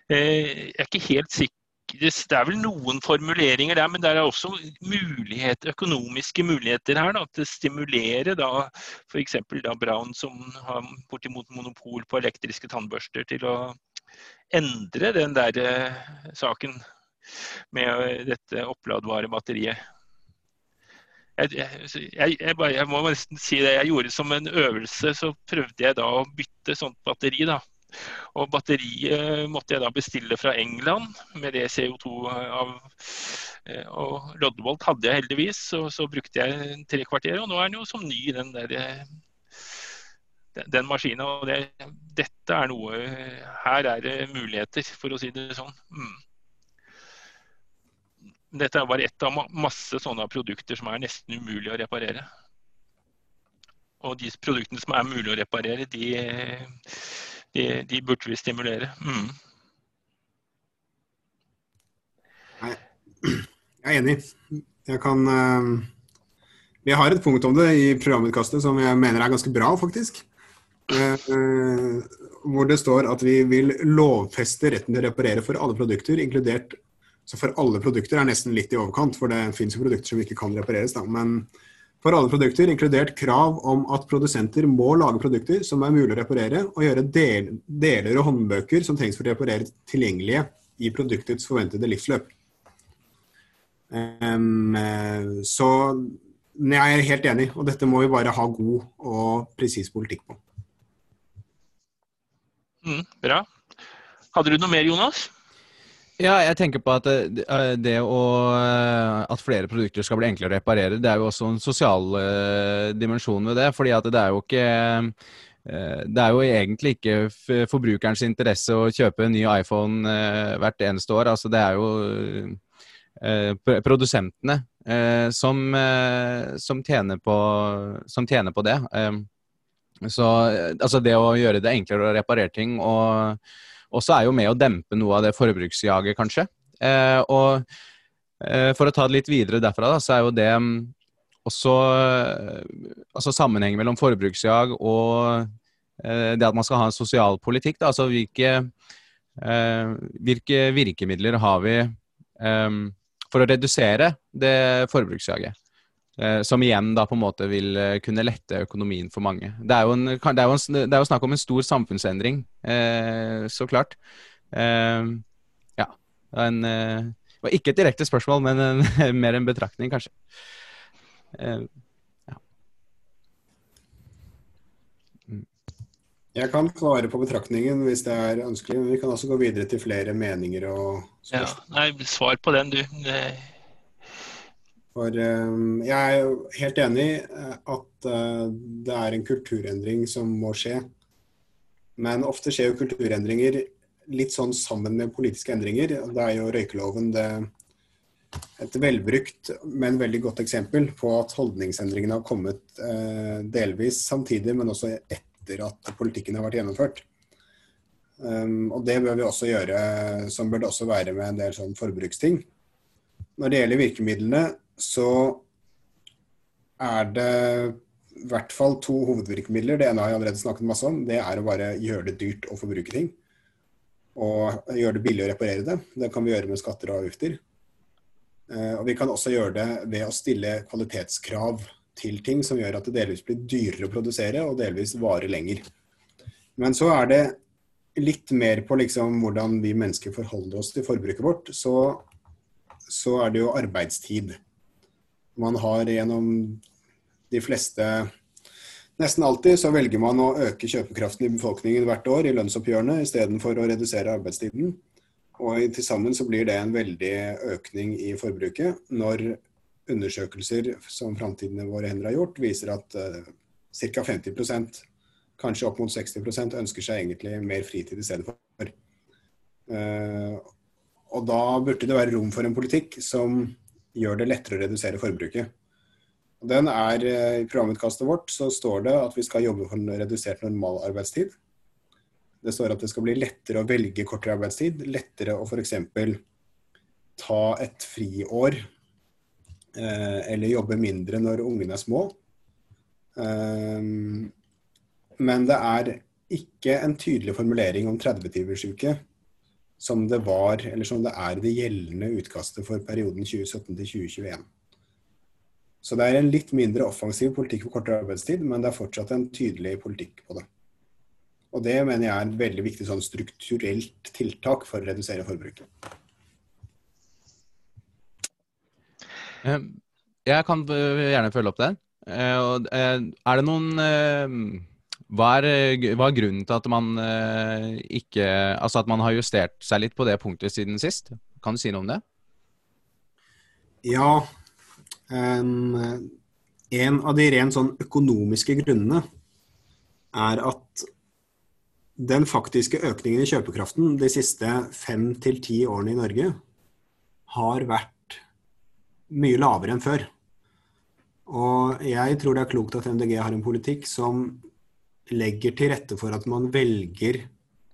Eh, jeg er ikke helt sikker det er vel noen formuleringer der, men det er også mulighet, økonomiske muligheter her da, til å stimulere da f.eks. Brown, som har bortimot monopol på elektriske tannbørster, til å endre den der eh, saken med eh, dette oppladbare batteriet. Jeg, jeg, jeg, jeg, må nesten si det. Jeg gjorde som en øvelse, så prøvde jeg da å bytte sånt batteri. da. Og batteriet måtte jeg da bestille fra England med det CO2 av Og Loddevolt hadde jeg heldigvis, og så brukte jeg tre kvarter. Og nå er den jo som ny, den der den maskina. Og det, dette er noe Her er det muligheter, for å si det sånn. Mm. Dette er bare ett av masse sånne produkter som er nesten umulig å reparere. Og de produktene som er mulig å reparere, de de, de burde vi stimulere. Mm. Jeg er enig. Jeg kan uh, Vi har et punkt om det i programutkastet som jeg mener er ganske bra, faktisk. Uh, hvor det står at vi vil lovfeste retten til å reparere for alle produkter, inkludert Så for alle produkter er nesten litt i overkant, for det finnes jo produkter som ikke kan repareres. da, men for alle produkter, inkludert krav om at produsenter må lage produkter som er mulig å reparere, og gjøre del, deler og håndbøker som trengs for å reparere tilgjengelige i produktets forventede livsløp. Um, så jeg er helt enig, og dette må vi bare ha god og presis politikk på. Mm, bra. Hadde du noe mer, Jonas? Ja, jeg tenker på at det å At flere produkter skal bli enklere å reparere, det er jo også en sosial dimensjon ved det. fordi at det er jo ikke det er jo egentlig ikke forbrukerens interesse å kjøpe en ny iPhone hvert eneste år. Altså det er jo produsentene som, som, tjener, på, som tjener på det. Så altså det å gjøre det enklere å reparere ting og også er jo med å dempe noe av det forbruksjaget, kanskje. Eh, og eh, for å ta det litt videre derfra, da, så er jo det um, også altså sammenheng mellom forbruksjag og eh, det at man skal ha en sosial politikk. Da, altså hvilke, hvilke virkemidler har vi for å redusere det forbruksjaget? Som igjen da på en måte vil kunne lette økonomien for mange. Det er jo, en, det er jo, en, det er jo snakk om en stor samfunnsendring, eh, så klart. Eh, ja. En, eh, var ikke et direkte spørsmål, men en, mer en betraktning, kanskje. ja. Mm. Jeg kan svare på betraktningen hvis det er ønskelig, men vi kan også gå videre til flere meninger og spørsmål. Ja, nei, svar på den, du. Det for um, jeg er jo helt enig i at uh, det er en kulturendring som må skje. Men ofte skjer jo kulturendringer litt sånn sammen med politiske endringer. Da er jo røykeloven det, et velbrukt, men veldig godt eksempel på at holdningsendringene har kommet delvis samtidig, men også etter at politikken har vært gjennomført. Um, og det bør vi også gjøre, som bør det også være med en del sånn forbruksting. Når det gjelder virkemidlene, så er det i hvert fall to hovedvirkemidler. Det ene har jeg allerede snakket masse om. Det er å bare gjøre det dyrt å forbruke ting. Og gjøre det billig å reparere det. Det kan vi gjøre med skatter og avgifter. Eh, og vi kan også gjøre det ved å stille kvalitetskrav til ting som gjør at det delvis blir dyrere å produsere og delvis varer lenger. Men så er det litt mer på liksom hvordan vi mennesker forholder oss til forbruket vårt. Så, så er det jo arbeidstid. Man har gjennom de fleste Nesten alltid så velger man å øke kjøpekraften i befolkningen hvert år i lønnsoppgjørene istedenfor å redusere arbeidstiden. Og til sammen så blir det en veldig økning i forbruket når undersøkelser som Framtiden våre hender har gjort, viser at uh, ca. 50% kanskje opp mot 60 ønsker seg egentlig mer fritid i stedet for. Uh, og da burde det være rom for en politikk som gjør det lettere å redusere forbruket. Den er, eh, I programutkastet vårt så står det at vi skal jobbe for en redusert normalarbeidstid. Det står at det skal bli lettere å velge kortere arbeidstid. Lettere å f.eks. ta et friår eh, eller jobbe mindre når ungene er små. Um, men det er ikke en tydelig formulering om 30-timersuke som det var, eller som det er det gjeldende utkastet for perioden 2017 til 2021. Så det er en litt mindre offensiv politikk for kortere arbeidstid, men det er fortsatt en tydelig politikk på det. Og det mener jeg er et veldig viktig sånn strukturelt tiltak for å redusere forbruket. Eh, jeg kan gjerne følge opp der. Eh, eh, er det noen hva er, hva er, grunnen til at man ikke Altså at man har justert seg litt på det punktet siden sist? Kan du si noe om det? Ja, Um, en av de rent sånn økonomiske grunnene er at den faktiske økningen i kjøpekraften de siste fem til ti årene i Norge har vært mye lavere enn før. Og jeg tror det er klokt at MDG har en politikk som legger til rette for at man velger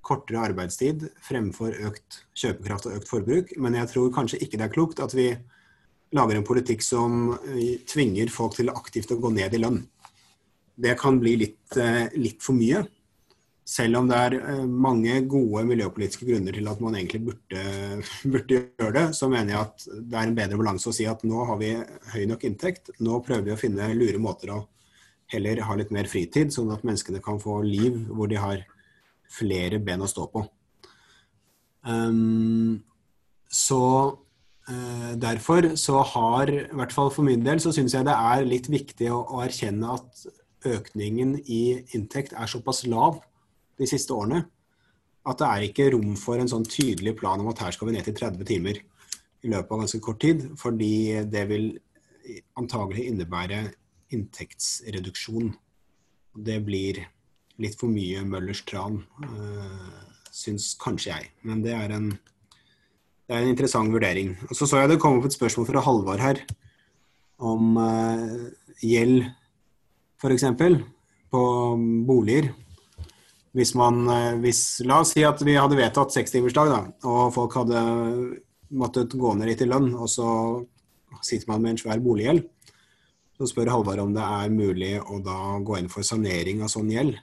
kortere arbeidstid fremfor økt kjøpekraft og økt forbruk. Men jeg tror kanskje ikke det er klokt at vi lager en politikk som eh, tvinger folk til aktivt å gå ned i lønn. Det kan bli litt, eh, litt for mye. Selv om det er eh, mange gode miljøpolitiske grunner til at man egentlig burde, burde, gjøre det, så mener jeg at det er en bedre balanse å si at nå har vi høy nok inntekt. Nå prøver vi å finne lure måter å heller ha litt mer fritid, sånn at menneskene kan få liv hvor de har flere ben å stå på. Um, så Eh, derfor så har, i hvert fall for min del, så syns jeg det er litt viktig å, å, erkjenne at økningen i inntekt er såpass lav de siste årene at det er ikke rom for en sånn tydelig plan om at her skal vi ned til 30 timer i løpet av ganske kort tid, fordi det vil antagelig innebære inntektsreduksjon. Det blir litt for mye Møllers tran, øh, syns kanskje jeg. Men det er en det er en interessant vurdering. Og Så så jeg det kom opp et spørsmål fra Halvard her om uh, gjeld, f.eks. på boliger. Hvis man, uh, hvis, La oss si at vi hadde vedtatt sekstimersdag, og folk hadde måttet gå ned litt i lønn, og så sitter man med en svær boliggjeld. Så spør Halvard om det er mulig å da gå inn for sanering av sånn gjeld.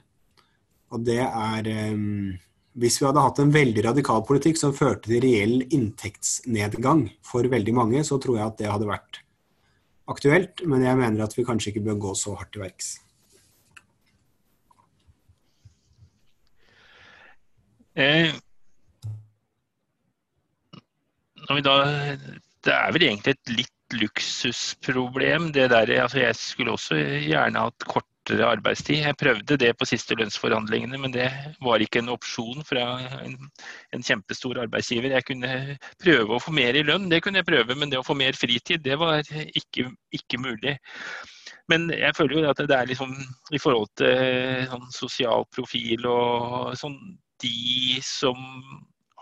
Og det er um, hvis vi hadde hatt en veldig radikal politikk som førte til reell inntektsnedgang for veldig mange, så tror jeg at det hadde vært aktuelt. Men jeg mener at vi kanskje ikke bør gå så hardt til verks. Eh, da, det er vel egentlig et litt luksusproblem. det der, altså Jeg skulle også gjerne hatt kortere arbeidstid. Jeg prøvde det på siste lønnsforhandlingene, men det var ikke en opsjon fra en, en, kjempestor arbeidsgiver. Jeg kunne prøve å få mer i lønn, det kunne jeg prøve, men det å få mer fritid, det var ikke, ikke mulig. Men jeg føler jo at det er liksom i forhold til sånn sosial profil og sånn De som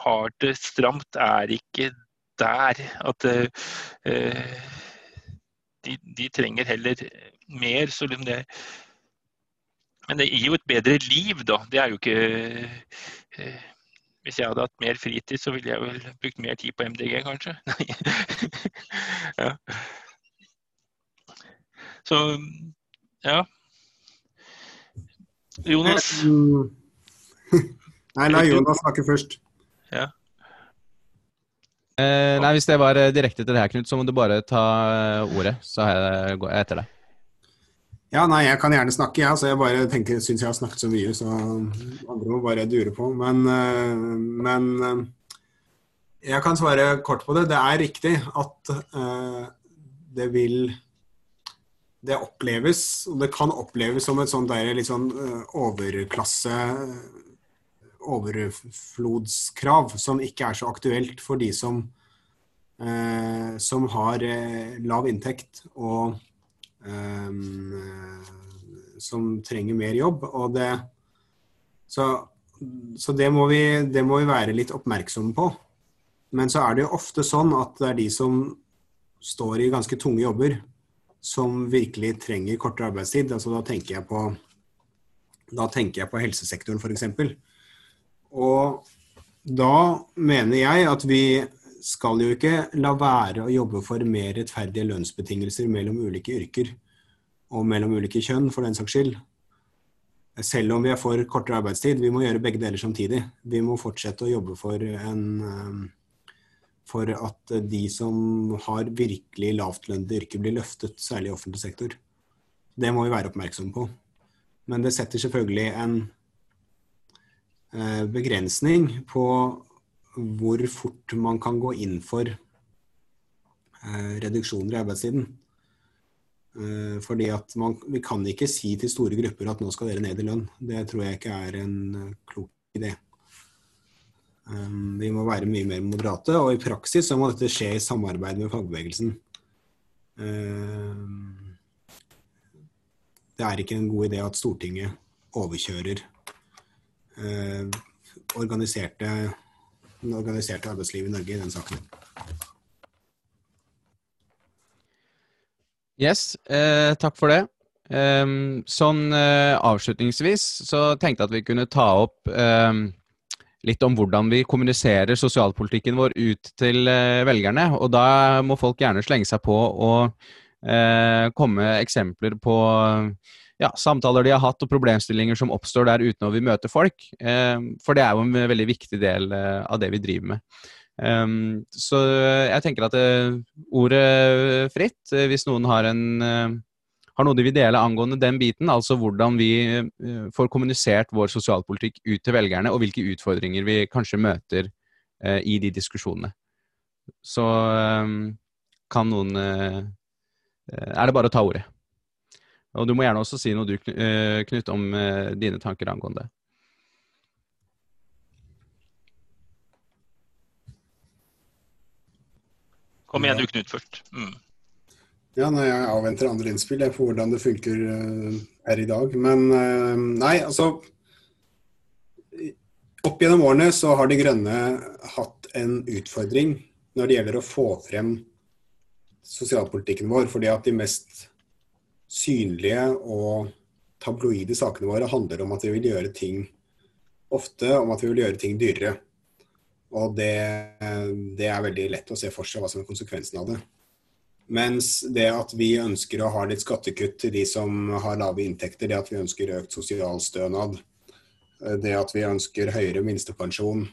har det stramt, er ikke der. At uh, de, de, trenger heller mer. Så det, men det gir jo et bedre liv, da. Det er jo ikke eh, Hvis jeg hadde hatt mer fritid, så ville jeg vel brukt mer tid på MDG, kanskje. ja. Så ja. Jonas? Nei, la Jonas snakke først. Eh, nei, Hvis det var eh, direkte til det her, Knut, så må du bare ta eh, ordet. Så går jeg etter deg. Ja, nei, jeg kan gjerne snakke, jeg. Ja, så jeg bare tenker, syns jeg har snakket så mye, så andre må bare dure på. Men, eh, men jeg kan svare kort på det. Det er riktig at eh, det vil Det oppleves, og det kan oppleves som et sånt der litt sånn overklasse overflodskrav som ikke er så aktuelt for de som, eh, som har eh, lav inntekt og eh, som trenger mer jobb. Og det, så så det, må vi, det må vi være litt oppmerksomme på. Men så er det jo ofte sånn at det er de som står i ganske tunge jobber, som virkelig trenger kortere arbeidstid. Altså, da tenker jeg på, da tenker jeg på helsesektoren f.eks. Og da mener jeg at vi skal jo ikke la være å jobbe for mer rettferdige lønnsbetingelser mellom ulike yrker og mellom ulike kjønn, for den saks skyld. Selv om vi er for kortere arbeidstid. Vi må gjøre begge deler samtidig. Vi må fortsette å jobbe for, en, eh, for at de som har virkelig lavtlønnede yrker, blir løftet, særlig i offentlig sektor. Det må vi være oppmerksomme på. Men det setter selvfølgelig en begrensning på hvor fort man kan gå inn for eh, reduksjoner i arbeidstiden. Eh, fordi at man, Vi kan ikke si til store grupper at nå skal dere ned i lønn. Det tror jeg ikke er en klok idé. Vi må være mye mer moderate, og i praksis så må dette skje i samarbeid med fagbevegelsen. Det er ikke en god idé at Stortinget overkjører eh, organiserte, organiserte arbeidslivet i Norge i den saken. Yes, eh, takk for det. Um, sånn uh, avslutningsvis så tenkte jeg at vi kunne ta opp um, litt om hvordan vi kommuniserer sosialpolitikken vår ut til uh, velgerne. Og da må folk gjerne slenge seg på og uh, komme eksempler på ja, samtaler de har hatt og problemstillinger som oppstår der uten å vi møter folk. Eh, for det er jo en veldig viktig del eh, av det vi driver med. Um, så jeg tenker at uh, ordet fritt, uh, hvis noen har, en, har noe de vil dele angående den biten, altså hvordan vi får kommunisert vår sosialpolitikk ut til velgerne, og hvilke utfordringer vi kanskje møter i de diskusjonene. Så um, kan noen Er det bare å ta ordet. Og du må gjerne også si noe du, eh, Knut, om eh, dine tanker angående det. Kom igjen du, Knut, først. Mm. Ja, når jeg avventer andre innspill på hvordan det funker her i dag. Men nei, altså Opp gjennom årene så har De Grønne hatt en utfordring når det gjelder å få frem sosialpolitikken vår. fordi at de mest synlige og tabloide sakene våre handler om at vi vil gjøre ting ofte om at vi vil gjøre ting dyrere. Og det, det, er veldig lett å se for seg hva som er konsekvensen av det. Mens det at vi ønsker å ha litt skattekutt til de som har lave inntekter, det at vi ønsker økt sosialstønad, det at vi ønsker høyere minstepensjon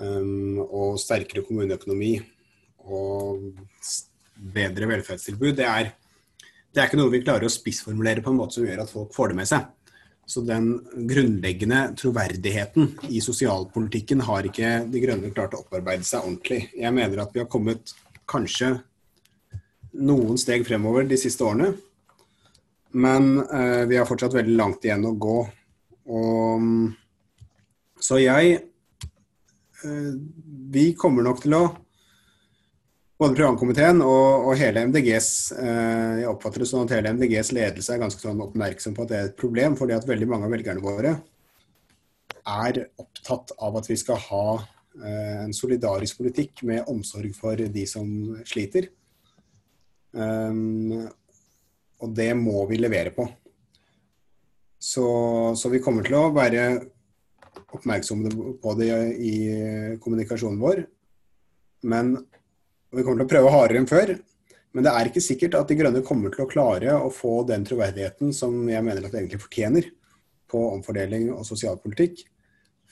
um, og sterkere kommuneøkonomi og bedre velferdstilbud, det er det er ikke noe vi klarer å spissformulere på en måte som gjør at folk får det med seg. Så den grunnleggende troverdigheten i sosialpolitikken har ikke De Grønne klart å opparbeide seg ordentlig. Jeg mener at vi har kommet kanskje noen steg fremover de siste årene. Men eh, vi har fortsatt veldig langt igjen å gå. Og, så jeg eh, Vi kommer nok til å både programkomiteen og, og, hele MDGs eh, Jeg oppfatter det sånn at hele MDGs ledelse er ganske sånn oppmerksom på at det er et problem, fordi at veldig mange av velgerne våre er opptatt av at vi skal ha eh, en solidarisk politikk med omsorg for de som sliter. Um, og det må vi levere på. Så, så, vi kommer til å være oppmerksomme på det i kommunikasjonen vår. Men og vi kommer til å prøve hardere enn før. Men det er ikke sikkert at De Grønne kommer til å klare å få den troverdigheten som jeg mener at det egentlig fortjener på omfordeling og sosialpolitikk,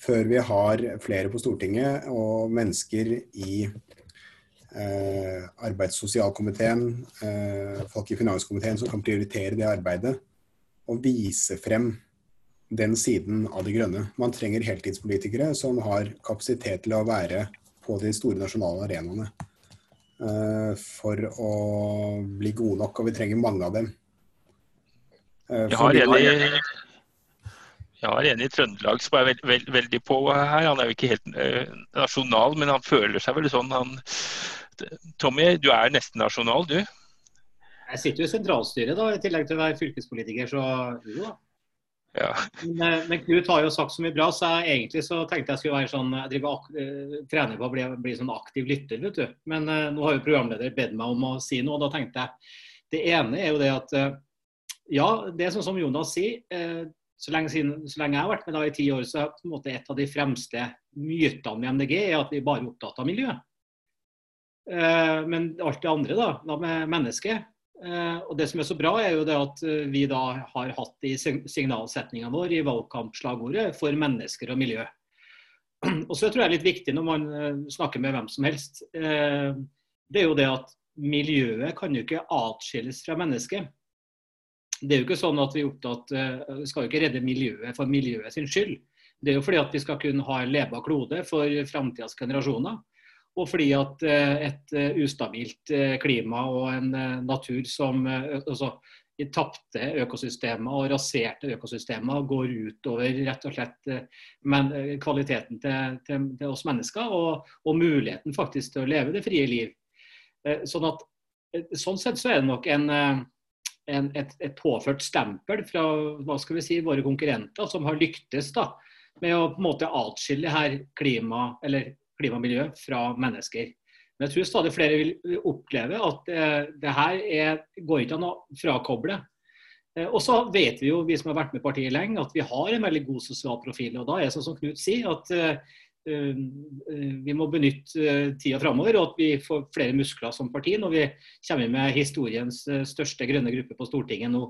før vi har flere på Stortinget og mennesker i eh, arbeids- og sosialkomiteen, eh, folk i finanskomiteen som kan prioritere det arbeidet og vise frem den siden av De Grønne. Man trenger heltidspolitikere som har kapasitet til å være på de store nasjonale arenaene for å bli gode nok, og vi trenger mange av dem. Uh, jeg har en i, jeg har en i Trøndelag som er veld, veld, veldig på her. Han er jo ikke helt uh, nasjonal, men han føler seg vel sånn. Han, Tommy, du er nesten nasjonal, du? Jeg sitter jo i sentralstyret da, i tillegg til å være fylkespolitiker, så jo da. Ja. Men, eh, men, Knut har jo sagt så mye bra, så jeg, egentlig så tenkte jeg skulle være sånn, jeg driver, ak trener på å bli, bli, sånn aktiv lytter. vet du. Men uh, nå har jo programleder bedt meg om å si noe, og da tenkte jeg Det ene er jo det at uh, ja, det er sånn som Jonas sier. Så lenge, siden, så lenge, jeg har vært med da i ti år, så er på en måte et av de fremste mytene med MDG er at vi bare er opptatt av miljø. Men alt det andre, da, da med mennesket, Eh, og Det som er så bra, er jo det at eh, vi da har hatt i signalsetninga vår i valgkampslagordet 'for mennesker og miljø'. Og så tror jeg det er litt viktig når man eh, snakker med hvem som helst, det er jo det at miljøet kan jo ikke atskilles fra mennesket. Det er jo ikke sånn at vi er opptatt, skal jo ikke redde miljøet for miljøet sin skyld. Det er jo fordi at vi skal kunne ha en leva klode for framtidas generasjoner og fordi at eh, et eh, ustabilt eh, klima og en natur som altså, tapte økosystemer og raserte økosystemer går utover rett og slett men, kvaliteten til, til, til, oss mennesker og, og, muligheten faktisk til å leve det frie liv. Sånn, at, sånn sett så er det nok en, en, et, et, påført stempel fra hva skal vi si, våre konkurrenter som har lyktes da, med å på en måte atskille her klima, eller klima og miljø fra mennesker. Men jeg tror stadig flere vil oppleve at eh, det her er, går ikke an å frakoble. Eh, og så vet vi jo, vi som har vært med partiet lenge, at vi har en veldig god sosial profil. Og da er det som Knut sier, at eh, vi må benytte uh, tida framover, og at vi får flere muskler som parti når vi kommer med historiens største grønne gruppe på Stortinget nå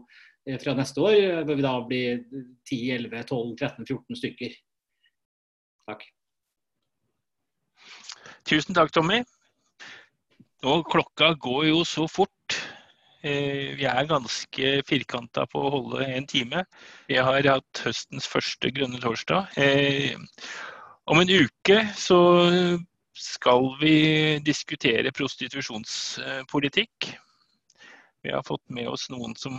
fra neste år, hvor vi da blir 10-11-12-13-14 stykker. Takk. Tusen takk, Tommy. Og klokka går jo så fort. Eh, vi er ganske firkanta på å holde en time. Jeg har hatt høstens første grønne torsdag. Eh, om en uke så skal vi diskutere prostitusjonspolitikk. Vi har fått med oss noen som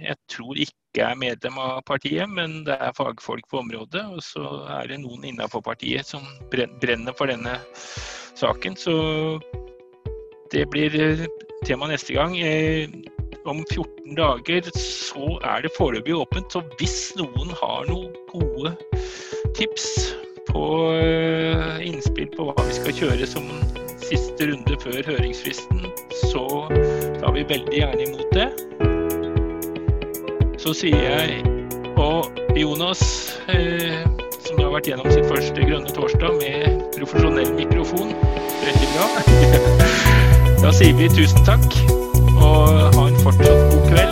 jeg tror ikke er medlem av partiet, men det er fagfolk på området. Og så er det noen innenfor partiet som brenner for denne saken. Så det blir eh, tema neste gang. Eh, om 14 dager så er det foreløpig åpent. Så hvis noen har noen gode tips på eh, innspill på hva vi skal kjøre som siste runde før høringsfristen, så tar vi veldig gjerne imot det. Så sier jeg og Jonas, eh, som har vært gjennom sitt første Grønne torsdag med profesjonell mikrofon, veldig bra. Da sier vi tusen takk, og ha en fortsatt god kveld.